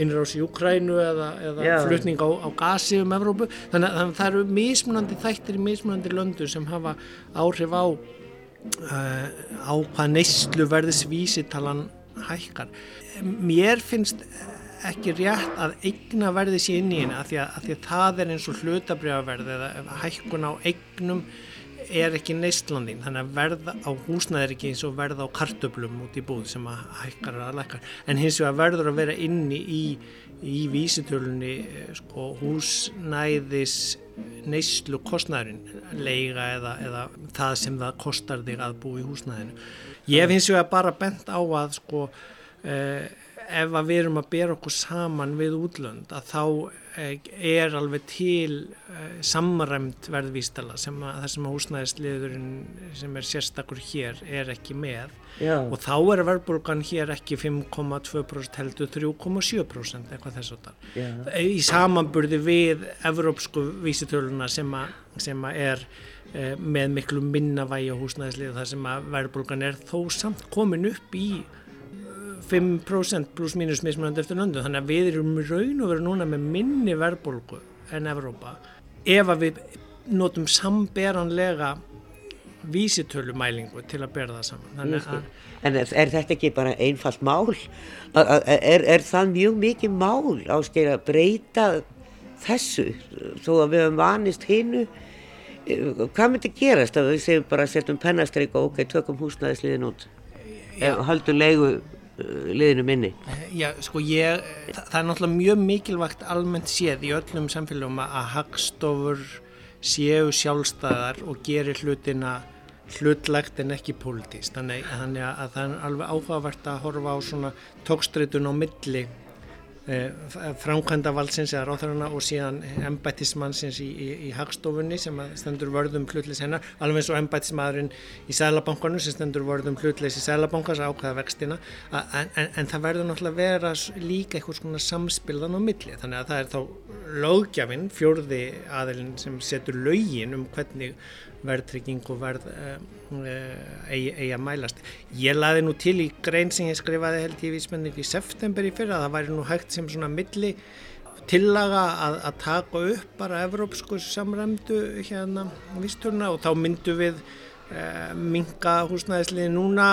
innrás í Ukrænu eða, eða Já. flutning á, á gasi um Evrópu þannig að, það eru mismunandi þættir í mismunandi löndu sem hafa áhrif á uh, á hvað neyslu verðis vísitalan hækkar mér finnst ekki rétt að eigna verði sér inn í henni af því að, það er eins og hlutabriðaverð eða hækkun á eignum er ekki neistlandin þannig að verð á húsnæði er ekki eins og verð á kartöflum út í búð sem að hækkar að lækkar. En hins vegar verður að vera inni í, í vísitölunni eh, sko, húsnæðis neyslu kostnæðurinn leiga eða, eða það sem það kostar þig að búa í húsnæðinu. Ég hef hins vegar bara bent á að sko ef að við erum að bera okkur saman við útlönd að þá eh, er alveg til eh, samræmt verðvístala sem að það sem að húsnæðisliðurinn sem er sérstakur hér er ekki með. Já, og þá er verðbólgan hér ekki 5,2% heldur 3,7% eitthvað þess að já, í samanburði við evrópsku vísitöluna sem, a, sem að er með miklu minna vægi á húsnæðislið þar sem að verðbólgan er þó samt komin upp í eh, 5% pluss mínus mismunandi eftir löndu þannig að við erum raun og veru núna með minni verðbólgu en Evrópa ef að við notum samberanlega vísitölumælingu til að bera það saman skil. að En er, er þetta ekki bara einfalt mál? Er, er það mjög mikið mál áskeið að breyta þessu þó að við höfum vanist hinnu? Hvað myndi gerast að við segjum bara setjum pennastreik og ok, tökum húsnæðisliðin út? Haldum leigu uh, liðinu minni? Já, sko ég, það, það er náttúrulega mjög mikilvægt almennt séð í öllum samfélagum að hagstofur séu sjálfstæðar og gerir hlutina hlutlegt en ekki pólitíst. Þannig, þannig að það er alveg áhugavert að horfa á svona tókstreitun á milli Eh, framkvæmda valsins eða ráþarana og síðan embættismannsins í, í, í hagstofunni sem stendur vörðum hlutleis hennar alveg eins og embættismadurinn í Sælabankanum sem stendur vörðum hlutleis í Sælabankans ákveða vextina en, en, en það verður náttúrulega vera líka eitthvað svona samspilðan á milli þannig að það er þá lögjafinn fjörði aðilinn sem setur lögin um hvernig verðtrygging og verð uh, uh, eigi, eigi að mælast. Ég laði nú til í grein sem ég skrifaði held ég vísmenning í september í fyrra að það væri nú hægt sem svona milli tillaga að, að taka upp bara evrópsku samræmdu hérna vísturna og þá myndu við uh, minga húsnæðisliði núna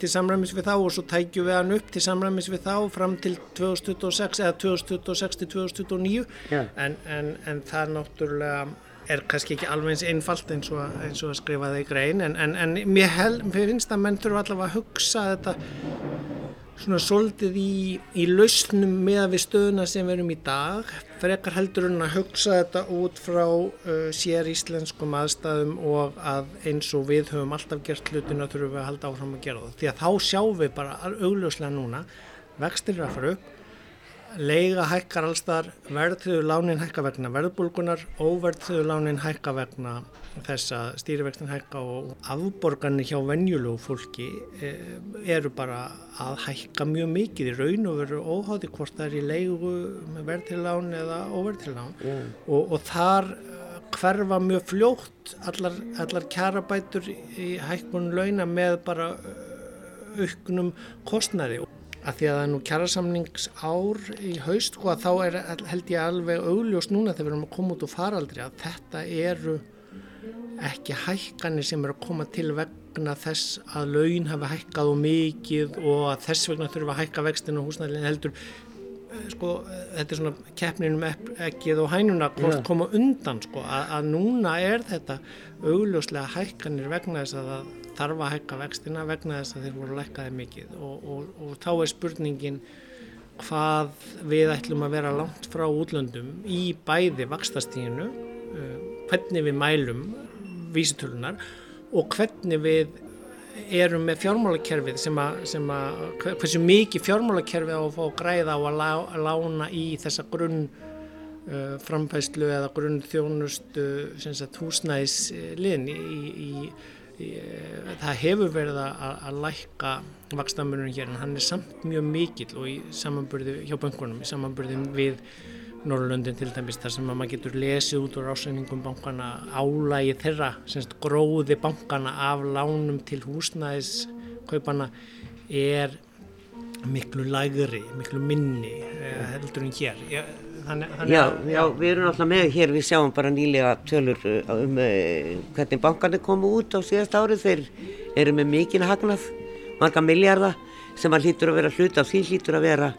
til samræmis við þá og svo tækju við hann upp til samræmis við þá fram til 2026 eða 2026 til 2029 yeah. en, en, en það náttúrulega er kannski ekki alveg eins einfalt eins og, eins og að skrifa það í grein en, en, en mér, hel, mér finnst að menn þurfa allavega að hugsa þetta svona svolítið í, í lausnum með að við stöðuna sem við erum í dag frekar heldur en að hugsa þetta út frá uh, sér íslenskum aðstæðum og að eins og við höfum alltaf gert hlutina þurfum við að halda áfram að gera það. Því að þá sjáum við bara augljóslega núna vextir er að fara upp leiga hækkar allstar, verðþjóðu lánin hækka vegna verðbólgunar, óverðþjóðu lánin hækka vegna þess að stýrivextin hækka og afborgarnir hjá venjulegu fólki e, eru bara að hækka mjög mikið. Í raun og veru óháði hvort það er í leigu með verðþjóðlán eða óverðþjóðlán mm. og, og þar e, hverfa mjög fljótt allar, allar kjarabætur í hækkunum launa með bara e, auknum kostnæri að því að það er nú kjærasamningsár í haust og sko, að þá er held ég alveg augljós núna þegar við erum að koma út úr faraldri að þetta eru ekki hækkanir sem eru að koma til vegna þess að laun hafi hækkað og mikið og að þess vegna þurfa að hækka vextinu og húsnæðin heldur eh, sko þetta er svona keppninum ekkið og hænuna hvort koma undan sko að, að núna er þetta augljóslega hækkanir vegna þess að þarf að hækka vextina vegna þess að þeir voru lækkaði mikið. Og, og, og þá er spurningin hvað við ætlum að vera langt frá útlöndum í bæði vakstastíginu, uh, hvernig við mælum vísitölunar og hvernig við erum með fjármálakerfið sem að, sem að hversu mikið fjármálakerfið á að fá græða á að lá, lána í þessa grunn uh, framfæslu eða grunn þjónustu húsnæðisliðin í, í það hefur verið að, að lækka vakstamörunum hér en hann er samt mjög mikill og í samanbyrði hjá bankunum, í samanbyrði við Norrlöndin til dæmis þar sem maður getur lesið út úr ásæningum bankana álægi þeirra, semst gróði bankana af lánum til húsnæðiskaupana er miklu lægri, miklu minni eh, heldur en hér. Ég, Þannig, þannig já, að, já, við erum alltaf með hér, við sjáum bara nýlega tölur uh, um uh, hvernig bankarnir komu út á síðast árið, þeir eru með mikinn hagnað, marga miljardar sem að hlýtur að vera hlut af því hlýtur að vera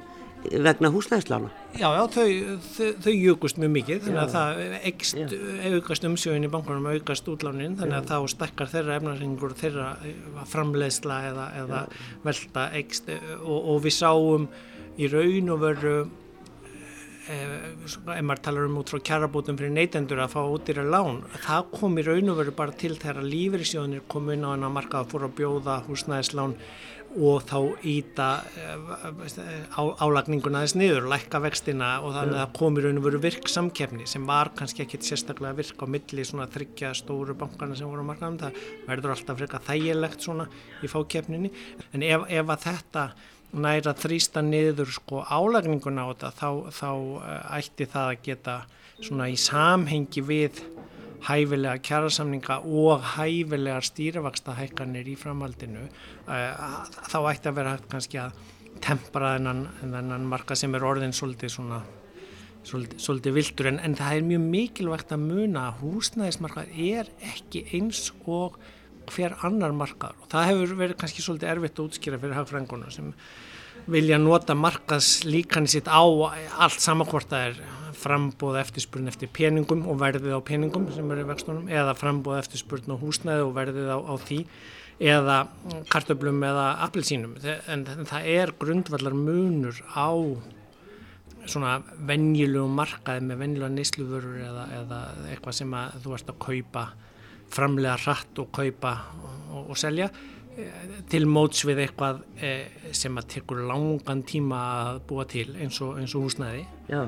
vegna húsnæðslána. Já, já, þau, þau, þau júkust mjög mikið, þannig að það ekst, aukast umsjóðin í bankunum, aukast útlánin, þannig að þá stakkar þeirra efnaringur, þeirra uh, framleiðsla eða, eða velta ekst og, og við sáum í raun og veru Eh, ef maður talar um út frá kjarabótum fyrir neytendur að fá ræð lán það kom í raun og veru bara til þegar lífeyrissjóðinir kom inn á hennar markað að fóra að bjóða húsnæðislán og þá íta eh, álagninguna þess niður, lækka vextina og þannig að það kom í raun og veru virk samkefni sem var kannski ekkit sérstaklega virk á milli svona þryggja stóru bankana sem voru að markaðum, það verður alltaf freka þægilegt svona í fákefninni en ef, ef að þetta næra þrýsta niður sko álagninguna á þetta þá, þá eh, ætti það að geta svona í samhengi við hæfilega kjærasamninga og hæfilegar stýrivaksta hækkanir í framhaldinu eh, þá ætti að vera kannski að tempra þennan, þennan marka sem er orðin svolítið svona svolítið, svolítið viltur en, en það er mjög mikilvægt að muna að húsnæðismarkað er ekki eins og hver annar markaður. Og það hefur verið kannski svolítið erfitt að útskýra fyrir hagfrænguna sem vilja nota markaðs líkan sitt á allt samankvort að er frambóð eftirspurn eftir peningum og verðið á peningum sem eru í vextunum eða frambóð eftirspurn á húsnæði og verðið á, á því eða kartöblum eða appelsínum. En, en það er grundvallar munur á svona venjulegu markaði með venjulega neysluvörur eða, eða eitthvað sem að þú ert að kaupa framlega hratt og kaupa og, og selja til móts við eitthvað sem að tekur langan tíma að búa til eins og, eins og húsnæði Já.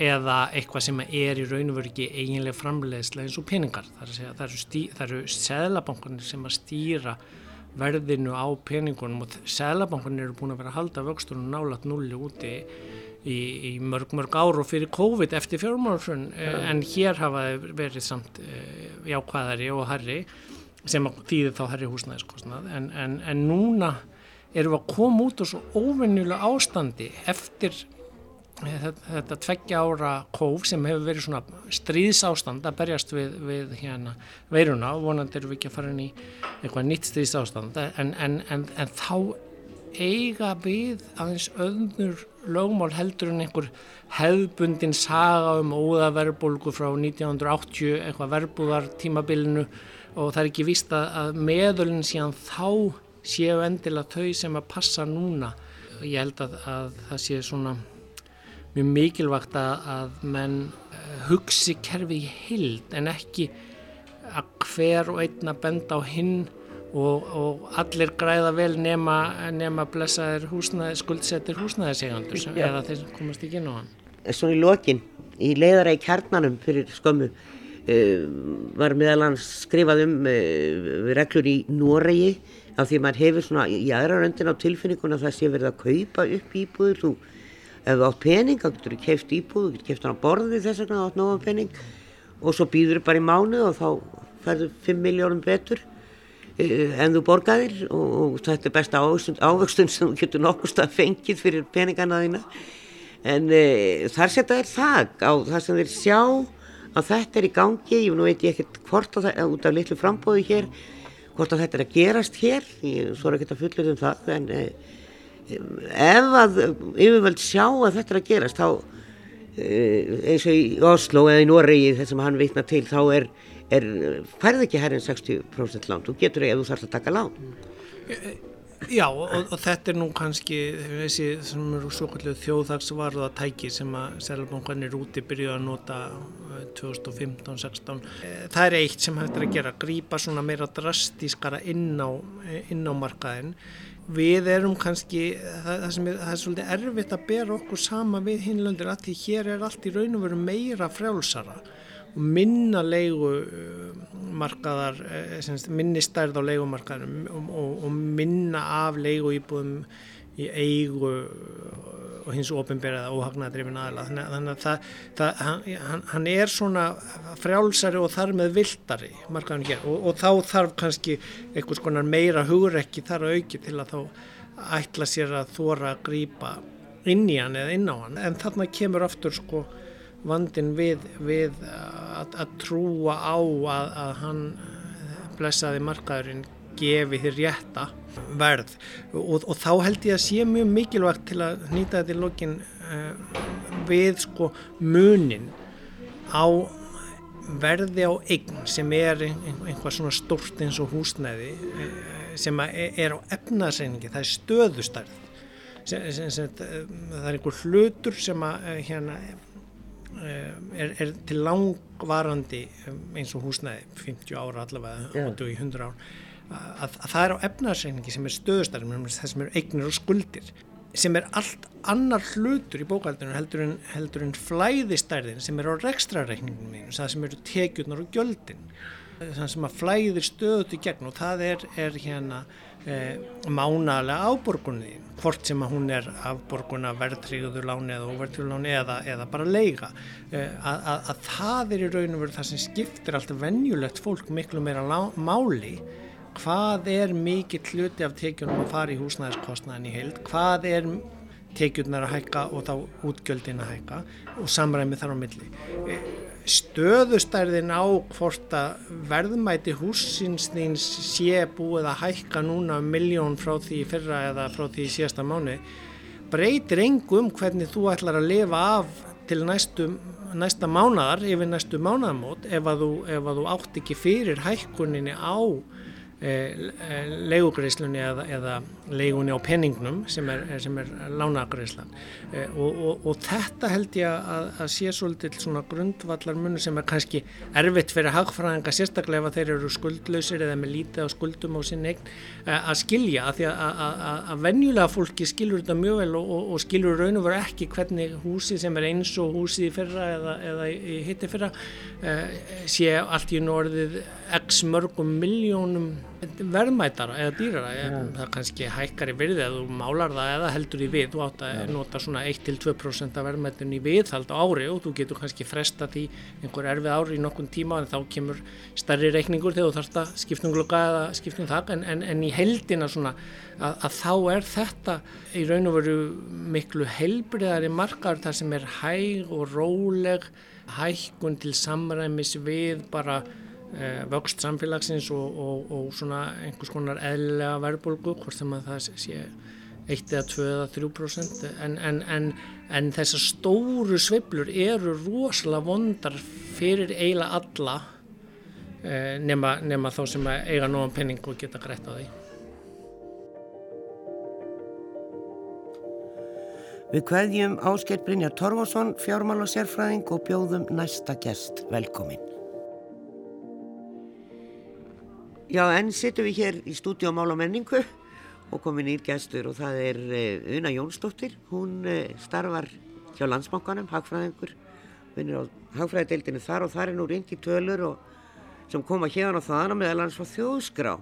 eða eitthvað sem er í raun og veru ekki eiginlega framleiðslega eins og peningar það, segja, það eru, stí, eru seðlabankanir sem að stýra verðinu á peningunum og seðlabankanir eru búin að vera að halda vöxtunum nálat nulli úti í, í mörg mörg ár og fyrir COVID eftir fjármálfrun ja. en hér hafa verið samt jákvæðari og harri sem þýðir þá herri húsnæðiskostnað. En, en, en núna erum við að koma út úr svo óvennulega ástandi eftir þetta, þetta tveggja ára kóf sem hefur verið svona stríðsástand að berjast við, við hérna veiruna. Og vonandi erum við ekki að fara inn í eitthvað nýtt stríðsástand. En, en þá eiga við aðeins öðnur lögmál heldur en einhver hefðbundin saga um óðaverbulgu frá 1980 eitthvað verbúðar tímabilinu og það er ekki víst að meðölinn síðan þá séu endilega þau sem að passa núna. Ég held að, að það sé svona mjög mikilvægt að, að menn eh, hugsi kerfið í hild en ekki að hver og einna benda á hinn og, og allir græða vel nema, nema blessaðir húsnæði, skuldsettir húsnæðisegandur eða þeir komast ekki inn á hann. Svona í lokin, í leiðara í kjarnanum fyrir skömmu Uh, var meðal hans skrifað um uh, reglur í Noregi af því maður hefur svona í aðra röndin á tilfinninguna það sé verið að kaupa upp íbúður þú, ef þú átt pening þá getur þú kæft íbúð, þú getur kæft hann á borði þess vegna átt nóga pening. Og svo býður þú bara í mánu og þá færðu 5 miljónum betur en þú borgaðir og, þetta er besta ávöxtun sem þú getur nokkust að fengið fyrir peningana þína. En þar setja þér þag á það sem þeir sjá að þetta er í gangi, ég veit ég ekkert hvort að það, út af litlu frambóðu hér hvort að þetta er að gerast hér. Ég svo er ekki að fullur um það en eh, ef að yfirvöld sjá að þetta er að gerast þá eh, eins og í Oslo eða í Noregi þess að hann veitna til þá er, er færð ekki herrin 60% lán, þú getur ekki ef þú þarfst að taka lán. Já og, og þetta er nú kannski þessi þjóðhagsvarða tæki sem að Sælbankanir úti byrjuði að nota 2015-16 eh, það er eitt sem hægt er að gera grýpa svona meira drastískara inn á, inn á markaðin við erum kannski það, það, er, það er svolítið erfitt að bera okkur sama við hinlöndir að því hér er allt í raun og veru meira frjálsara. og minna leigumarkaðar eh, minni stærð á leigumarkaðum og, og, og minna af leiguýbúðum í eigu og hins ofinberðað óhagnadrifin aðla þannig að það, það, hann, hann er svona frjálsari og þar með viltari og, og þá þarf kannski einhvers konar meira hugrekki þar að auki til að þá ætla sér að þóra að grýpa inn í hann eða inn á hann. En þarna kemur aftur sko vandin við, við að, að trúa á að, að hann blessaði markaðurinn gefi þér rétta verð. Og, og þá held ég að sé mjög mikilvægt til að nýta þetta í lokin uh, við sko munin á verði á eign sem er einhvað svona stort eins og húsnæði uh, sem er á efnarseiningi, það er stöðustarð sem, sem, sem, það er einhver hlutur sem að hérna Eh, er, er til langvarandi eh, eins og húsnæði 50 ára allavega og í 100 ár. Að, að það er á efnarsreiningi sem er stöðustarinn það sem eru eignir og skuldir sem er allt annar hlutur í bókaldinu heldur en, heldur en flæðistærðin sem er á rekstrareikningum það sem eru tekjurnar og gjöldin það sem að flæðir stöðut í gegn og það er, er hérna e, mánalega áborgunni hvort sem að hún er afborguna verðtríður láni eða óverðtríður láni eða, eða bara leiga. E, að, að, að það er í raun og veru það sem skiptir alltaf venjulegt fólk miklu meira lá, máli. Hvað er mikill hluti af tekjunum að fara í húsnæðiskostnaðin í heild? Hvað er tekjurnar að hækka og þá útgjöldin að hækka? Og samræmi þar á milli. E, stöðustærðin á hvort að verðmæti húsinsnins sé búið að hækka núna um miljón frá því fyrra eða frá því síðasta mánu breytir engum hvernig þú ætlar að lifa af til næstu, næsta mánadar yfir næstu mánadamót ef að þú, ef að þú átt ekki fyrir hækkuninni á e, e, leigugreislunni eða, eða leigunni á penningnum sem er, sem er lánagreislan e, og, og, og þetta held ég að, að sé svolítið svona grundvallar munur sem er kannski erfitt fyrir hagfræðinga sérstaklega ef þeir eru skuldlausir eða með lítið á skuldum á sinni eign e, að skilja. Að því að, að, að venjulega fólki skilur þetta mjög vel og, og skilur raun og veru ekki hvernig húsi sem er eins og húsi í fyrra eða, eða í hitti fyrra e, sé allt í norðið x mörgum miljónum verðmætara eða dýrara ja. það kannski hækkar í virði eða þú málar það eða heldur í við þú átt að ja. nota svona 1-2% af verðmættin í viðhald á ári og þú getur kannski fresta því einhver erfið ári í nokkun tíma en þá kemur starri reikningur þegar þú þarfst að skiptum glukka eða skiptum þak en, en, en í heldina svona að, að þá er þetta í raun og veru miklu heilbriðari margar þar sem er hæg og róleg hækkun til samræmis við bara vöxt samfélagsins og, og, og svona einhvers konar eðlega verðbólgu hvort sem að það sé 1 eða 2 eða 3% en, en, en, en þessar stóru sveiblur eru rosalega vondar fyrir eiginlega alla eh, nema, nema þá sem eiga nógan penning og geta greitt á því Við kveðjum Ásker Brynjar Torfarsson, fjármál og sérfræðing og bjóðum næsta gest velkomin. Já, enn sittum við hér í stúdíu á Mál og menningu og komin ír gæstur og það er uh, Una Jónsdóttir. Hún uh, starfar hjá landsbankanum, hagfræðingur, vinnir á hagfræðadeildinu þar og þar er nú reynd í tölur og, sem koma hérna og þaðan og meðal hans frá þjóðskrá.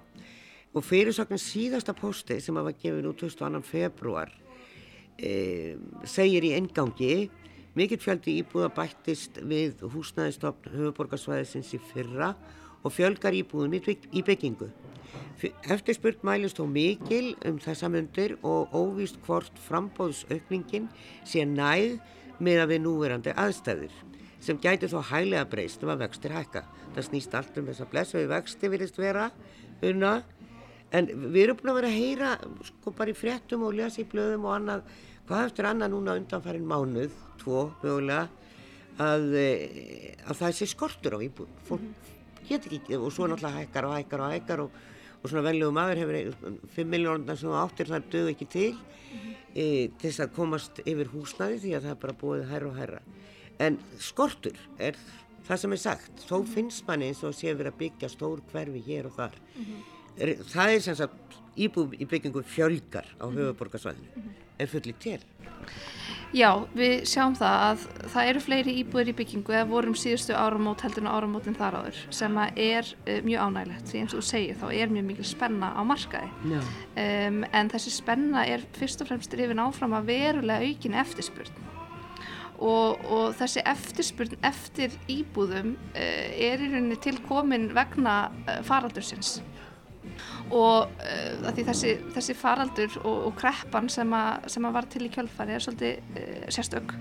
Og fyrirsakna síðasta posti sem að var gefið nú 22. februar uh, segir í engangi mikill fjöldi íbúða bættist við húsnæðistofn höfuborgarsvæðisins í fyrra og fjölgar íbúðum í byggingu. Eftirspurt mælist þó mikil um þessa myndir og óvíst hvort frambóðsaukningin sé næð með að við núverandi aðstæður sem gæti þó hæglega breyst um að vextir hækka. Það snýst allt um þess að blessuði vexti virðist vera unna en við erum búin að vera að heyra sko bara í fréttum og lesa í blöðum og annað hvað eftir annað núna undanfærin mánuð, tvo mögulega að, eh, að það sé skortur á íbúð. Fólk get ekki og svo náttúrulega hækkar og hækkar og hækkar og, og svona veljuðu maður hefur 5 miljónar sem áttir það dög ekki til e, til þess að komast yfir húsnaði því að það er bara búið hærra og hærra. En skortur er það sem er sagt, þó -hmm. finnst manni eins og sé verið að byggja stór hverfi hér og þar. Er, það er sem sagt íbúð í byggingu fjölgar á höfuborgarsvæðinu mhm. en fullir til Já, við sjáum það að það eru fleiri íbúðir í byggingu eða vorum síðustu áramót heldur en áramótin þar áður sem er uh, mjög ánægilegt því eins og þú segir þá er mjög mikil spenna á markaði. Um, en þessi spenna er fyrst og fremst rifin áfram að verulega aukin eftirspurn. Og, og þessi eftirspurn eftir íbúðum uh, er í rauninni tilkomin vegna uh, faraldursins og uh, þessi, þessi faraldur og, og kreppan sem að, sem að var til í kjölfari er svolítið uh, sérstök.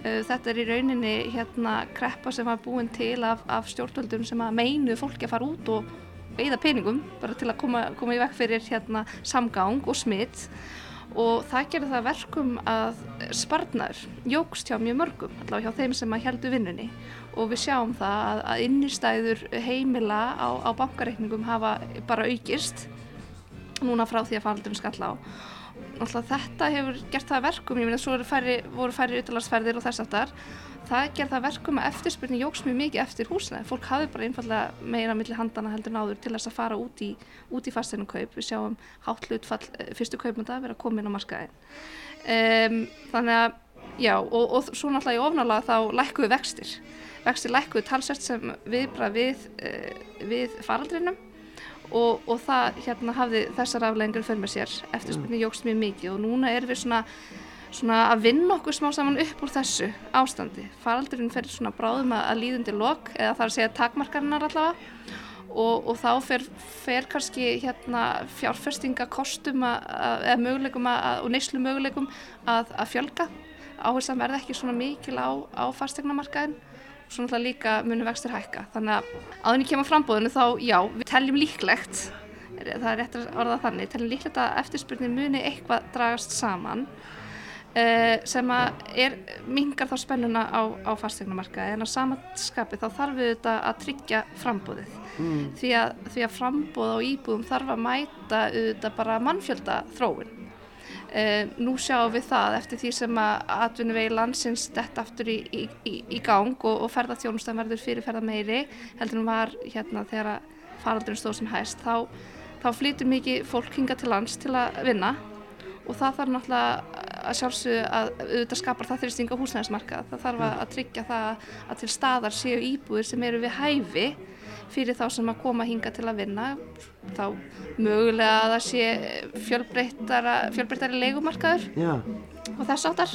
Uh, þetta er í rauninni hérna kreppa sem var búin til af, af stjórnvöldum sem að meinu fólki að fara út og eigða peningum bara til að koma, koma í vekk fyrir hérna samgang og smitt og það gerði það verkum að sparnar jógst hjá mjög mörgum allavega hjá þeim sem að heldu vinnunni og við sjáum það að, innistæður heimila á, á bankareikningum hafa bara aukist núna frá því að faraldurinn skalla á Alltaf þetta hefur gert það verkum, ég meina svo færi, voru færi utalarsferðir og þess aftar það gerð það verkum að eftirspurning jóks mjög mikið eftir húsnæði. Fólk hafi bara einfallega meira millir handana heldur náður til þess að fara út í, í fasteinum kaup. Við sjáum hátt hlutfall eh, fyrstu kaupmönda að vera inn á markaðin. Um, þannig að, já, og, og svo náttúrulega í ofnálaga þá lækkuðu vextir. Vextir lækkuðu talsvært sem viðbrað við, uh, við faraldrinum og, og það hérna hafði þessar afleggingar fyrir með sér. Eftirspurning jóks mjög mikið og núna er við svona svona að vinna okkur smá saman upp úr þessu ástandi. Faraldurinn fer svona bráðum að líðundi lok eða það er að segja takmarkarinnar allavega og, og þá fer, fer kannski hérna fjárfestingakostum eða möguleikum að, og neyslu möguleikum að, að fjölga. Áherslan verði ekki svona mikil á, á fastegnamarkaðin og svona líka muni vextir hækka. Þannig að áðurinn í kemur frambóðinu þá já, við teljum líklegt, það er rétt að orða þannig, teljum líklegt að eftirspurnin muni eitthvað dragast saman uh, sem að er, mingar þá spennuna á, á fastegnumarkaði en á samanskapi þá þarf við þetta að tryggja frambúðið mm. því, að, því að frambúð á íbúðum þarf að mæta þetta bara mannfjölda þróun Uh, nú sjáum við það eftir því sem að atvinnuvegi landsins detta aftur í, í, í, í gang og, og ferðarþjónustan verður fyrirferða meiri heldur en var hérna þegar faraldurinn stóð sem hæst. Þá, þá flytur mikið fólk hinga til lands til að vinna og það þarf náttúrulega að sjálfsögðu að auðvitað skapar það þrýsting á húsnæðismarka það þarf að, að tryggja það að til staðar séu íbúðir sem eru við hæfi fyrir þá sem að koma hinga til að vinna þá mögulega að það sé fjölbreyttari leikumarkaður Já. og þess áttar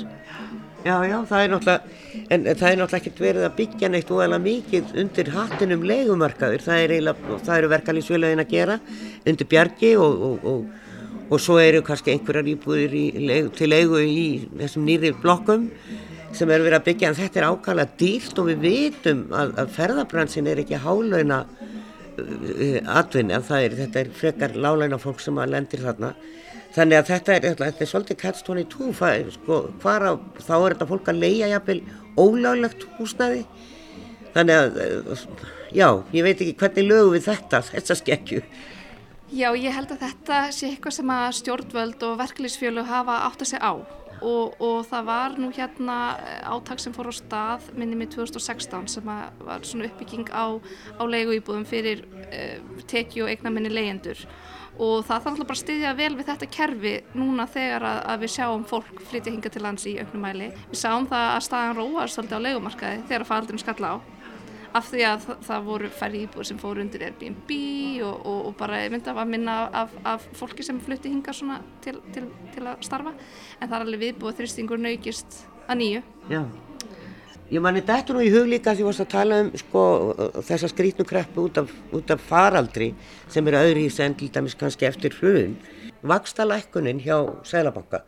Já, já, það er náttúrulega, en það er náttúrulega ekkert verið að byggja neitt óæðilega mikið undir hattinum leigumarkaður, það er eiginlega, það eru verkalýsfélagin að gera undir bjargi og, og, og, og svo eru kannski einhverjar íbúðir í, til leigu í þessum nýri blokkum sem eru verið að byggja, en þetta er ákvæmlega dýrt og við vitum að, að ferðarbransin er ekki hálauna uh, atvinni, að er, þetta er frekar lálauna fólk sem að lendir þarna Þannig að þetta er, þetta er svolítið catch-22, sko, hvar á, þá er þetta fólk að leia jafnvel ólálegt húsnaði. Þannig að, já, ég veit ekki hvernig lögum við þetta, [laughs] þessa skekkju. Já, ég held að þetta sé eitthvað sem að stjórnvöld og verkefliðsfjölu hafa átt að segja á og, og það var nú hérna áttak sem fór á stað minni með 2016 sem var svona uppbygging á, á leiguýbúðum fyrir uh, teki og eigna minni leyendur og það þarf alltaf bara að styðja vel við þetta kerfi núna þegar að, að við sjáum fólk flytja hinga til lands í auknum mæli. Við sáum það að staðan róar svolítið á leikumarkaði þegar faldurinn skalla á af því að það, það voru færri íbúður sem fóru undir Airbnb og, og, og bara mynda að minna af, af fólki sem flytti hinga svona til, til, til að starfa en það er alveg viðbúið þrýstingur naukist að nýju. Já. Ég manni þetta nú í hug líka því að þú varst að tala um sko, þessa skrítnu kreppu út af, út af faraldri sem eru öðru í send til dæmis kannski eftir hrun. Vakstalækkunin hjá Sælabanka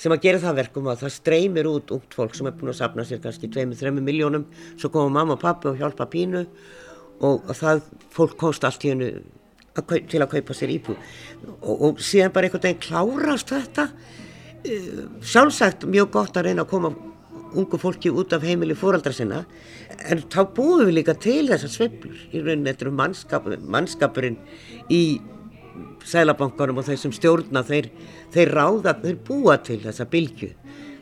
sem að gera það verkum að það streymir út ungt fólk sem er búin að sapna sér kannski 2-3 miljónum, svo koma mamma og pappi og hjálpa pínu og það fólk komst allt í hennu til að kaupa sér íbú og, og síðan bara einhvern veginn klárast þetta. Sjálfsagt mjög gott að reyna að koma ungu fólki út af heimili fóraldra sinna en þá búum við líka til þessar sveiflur. Í rauninni eftir um mannskap, mannskapurinn í sælabankanum og þeir sem stjórna þeir, þeir ráða, þeir búa til þessa bylgu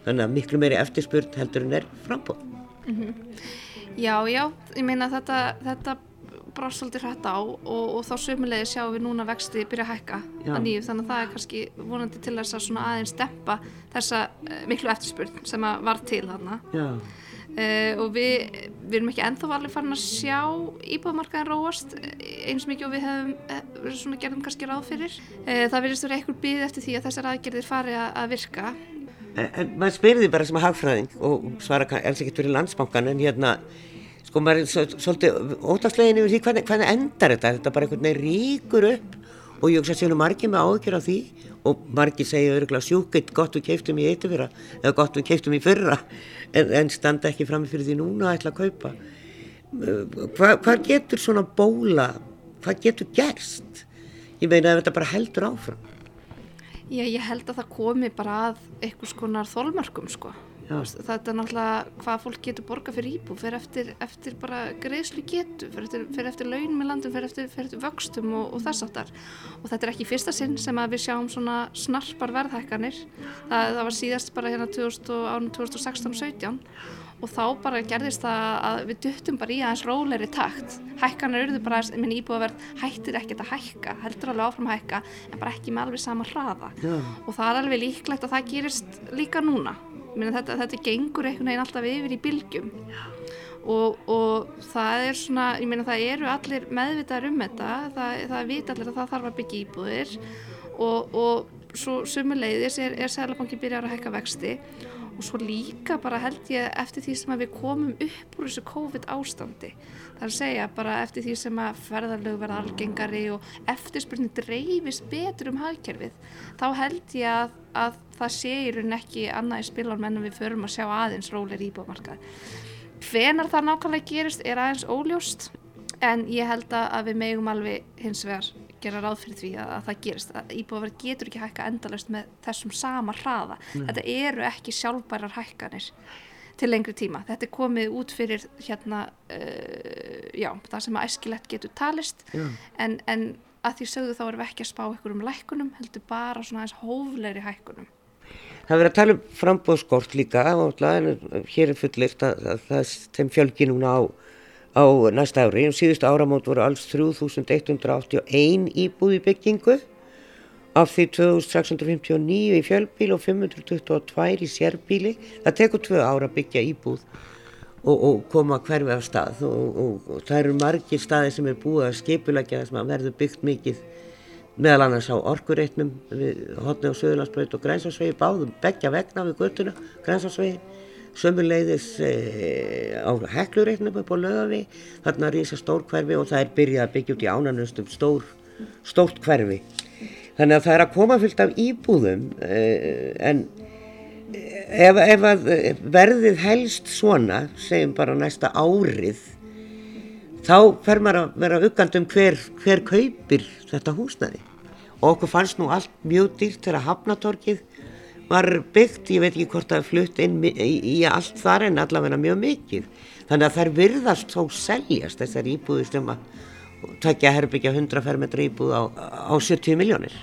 þannig að miklu meiri eftirspurt heldur en er frambóð mm -hmm. Já, já, ég meina þetta þetta brást svolítið hrætt á og, og þá sömulegði sjáum við núna vexti byrja að hækka Já. að nýju. Þannig að það er kannski vonandi til þess að svona aðeins dempa þessa uh, miklu eftirspurn sem að var til þarna uh, og við, við erum ekki ennþá alveg farin að sjá íbúðmarkaðin róast eins og mikið og við hefum uh, svona gerðum kannski ráð fyrir. Það verðist verið eitthvað býð eftir því að þessar aðgerðir fari að, að virka. En, en maður spyrði bara sem að hagfræðing og svara og getur verið landsbankan en hérna sko maður er svolítið ótagslegin yfir því hvernig, hvernig endar þetta? Þetta bara einhvern veginn ríkur upp? Og ég hugsa að séu margir með ágjör af því og margir segja öruglega sjúkitt gott við keiftum í eittu fyrra eða gott við keiftum í fyrra. En, en standa ekki fram fyrir því núna að ætla að kaupa. Hva, hvað getur svona bóla hvað getur gerst? Ég meina að þetta bara heldur áfram. Já, ég held að það komi bara að eitthvað skonar þólmörkum sko þetta er náttúrulega hvað fólk getur borga fyrir íbú fyrir eftir, eftir bara greiðslu getu fyrir eftir, fyrir eftir launum í landum fyrir eftir, fyrir eftir vöxtum og, og þess áttar og þetta er ekki fyrsta sinn sem að við sjáum svona snarpar verðhækkanir. Það, það var síðast bara hérna 2016-17 og þá bara gerðist það að við duttum bara í aðeins róleiri takt. Hækkanar eruðu bara, minn íbúðaverð hættir ekkert að hækka, heldur alveg áfram að hækka en bara ekki með alveg sama hraða. Já. og það er alveg líklegt að það gerist líka núna þetta, þetta gengur einhvern veginn alltaf yfir í bylgjum. Og, og það er svona, ég meina það eru allir meðvitaðar um þetta, það, það vita allir að það þarf að byggja íbúðir. Og, og svo sumuleiðis er, er Sælabanki byrjar að hækka vexti og svo líka bara held ég eftir því sem að við komum upp úr þessu COVID ástandi það er að segja bara eftir því sem að ferðarlög verða algengari og eftirspurning dreifist betur um hagkerfið þá held ég að, að það sé í raun ekki annað í spilunum en við förum að sjá aðeins rólir íbúmarkað hvenar það nákvæmlega gerist er aðeins óljóst en ég held að við megum alveg hins vegar gera ráð fyrir því að, að það gerist að íbúðaverð getur ekki hækka endalust með þessum sama hraða. Þetta eru ekki sjálfbærar hækkanir til lengri tíma. Þetta er komið út fyrir hérna uh, já, það sem að æskilegt getur talist. En, en að því sögðu þá erum við ekki að spá ykkur um lækkunum heldur bara svona aðeins hóflegri hækkunum. Það verður að tala um frambóðskort líka og hér er fullirt að, að það þeim fjölgi núna á, á næsta ári. Um síðustu áramót voru alls 3181 íbúð í byggingu af því 2659 í fjölbíl og 522 í sérbíli. Það tekur tvö ára byggja íbúð og, og koma hverfi af stað og, og, og það eru margir staði sem er búið að skipulegja þess að verður byggt mikið meðal annars á orkureitnum við hotni á Suðurlandsbröð og Grænsarsvegi báðum begja vegna við göttuna Grænsarsvegi sömuleiðis e, á heklureitnum upp á lögavi þarna ísa stór hverfi og það er byrjað að byggja út í ánanustum stór, stórt hverfi. Þannig að það er að koma fylgt af íbúðum e, en ef, ef að verðið helst svona segjum bara næsta árið þá fer maður að vera uggand um hver, hver kaupir þetta húsnæði. Og okkur fannst nú allt mjög dýrt þegar hafnatorkið var byggt, ég veit ekki hvort það er flutt inn í, í allt þar en allavega mjög mikið. Þannig að þær virðast þó seljast þessar íbúðir sem að takja herbyggja 100 fermetra íbúð á, á 70 miljónir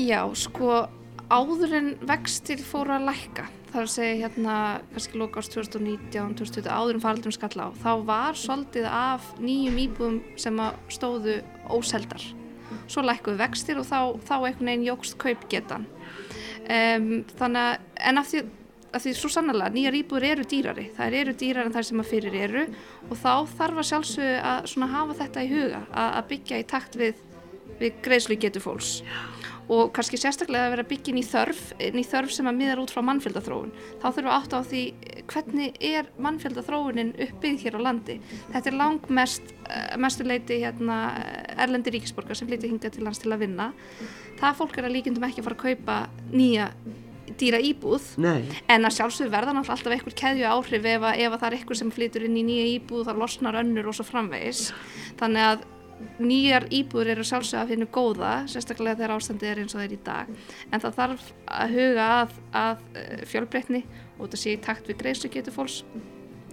Já, sko áður en vextir fóru að lækka þar að segja hérna kannski lóka ást 2019, 2020 áður en faraldum skall á þá var svolítið af nýjum íbúðum sem stóðu óseldar. Svo lækkuðu vextir og þá, þá einhvern veginn jógst kaupgetan um, þannig að en af því, af því svo sannlega nýjar íbúður eru dýrari. Þær eru dýrar en þær sem að fyrir eru og þá þarf að sjálfsögðu að hafa þetta í huga að, að byggja í takt við, við greiðslu getur fólks og kannski sérstaklega að vera byggin í þörf, í þörf sem að miðar út frá mannfjöldathróun. Þá þurfum við átt á því hvernig er mannfjöldathróunin uppbyggð hér á landi. Þetta er lang mest, eh, mestu leiti hérna, erlendi ríkisborgar sem flyttir hingað til lands til að vinna. Það fólk er að líkindum ekki að fara að kaupa nýja dýra íbúð Nei. en að sjálfsögur verða náttúrulega alltaf einhver keðju áhrif ef, ef að það er einhver sem flytur inn í nýja íbúð þá losnar önnur og svo framvegis þannig að nýjar íbúður eru sjálfsög að finna góða sérstaklega þegar ástandið er eins og það er í dag. En það þarf að huga að, að eh, fjölbreytni og þetta sé í takt við greiðslu getur fólks.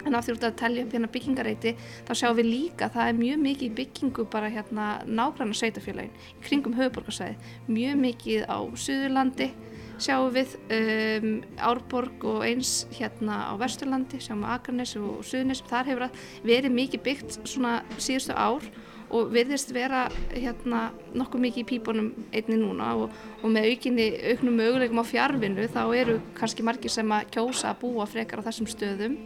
En af því að telja upp hérna byggingareiti þá sjáum við líka að það er mjög mikið byggingu bara hérna nágrann sveitafélagin í kringum höfuborgarsvæði mjög mikið á Suðurlandi sjáum við um, Árborg og eins hérna á Vesturlandi sjáum við Akarnes og Suðunis þar hefur verið mikið byggt svona síðustu ár og virðist vera hérna nokkuð mikið í pípunum einni núna og, og með aukinni auknum möguleikum á fjárvinnu þá eru kannski margir sem að kjósa að búa frekar á þessum stöðum.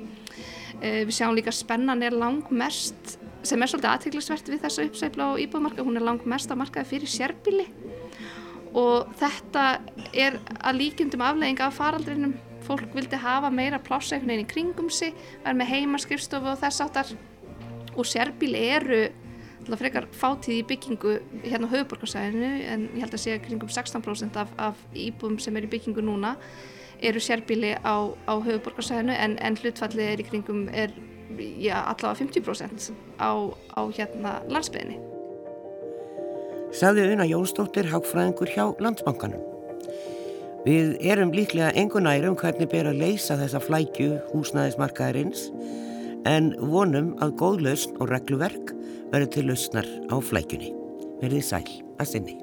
E, við sjáum líka spennan er langmest sem er svolítið aðteglisvert við þessa uppsæfla á íbúðmarka, hún er langmest að markaði fyrir sérbíli og þetta er að líkjumdum aflegging af faraldrinum. Fólk vildi hafa meira plássæknin í kringum sig, verða með heimaskrifstofu og þess áttar og sérbíli eru frekar fátíð í byggingu hérna á höfuborgarsæðinu en ég held að sé að kringum 16% af, af íbúðum sem er í byggingu núna eru sérbíli á, á höfuborgarsæðinu en, en hlutfallið er í kringum er já, allavega 50% á, á hérna landsbygðinni. Saði Una Jónsdóttir Hákfræðingur hjá Landsbankanum. Við erum líklega engunærum hvernig ber að leysa þessa flækju húsnæðismarkaðarins en vonum að góðlausn og regluverk verður til lausnar á flækjunni. Verðið sæl að sinni.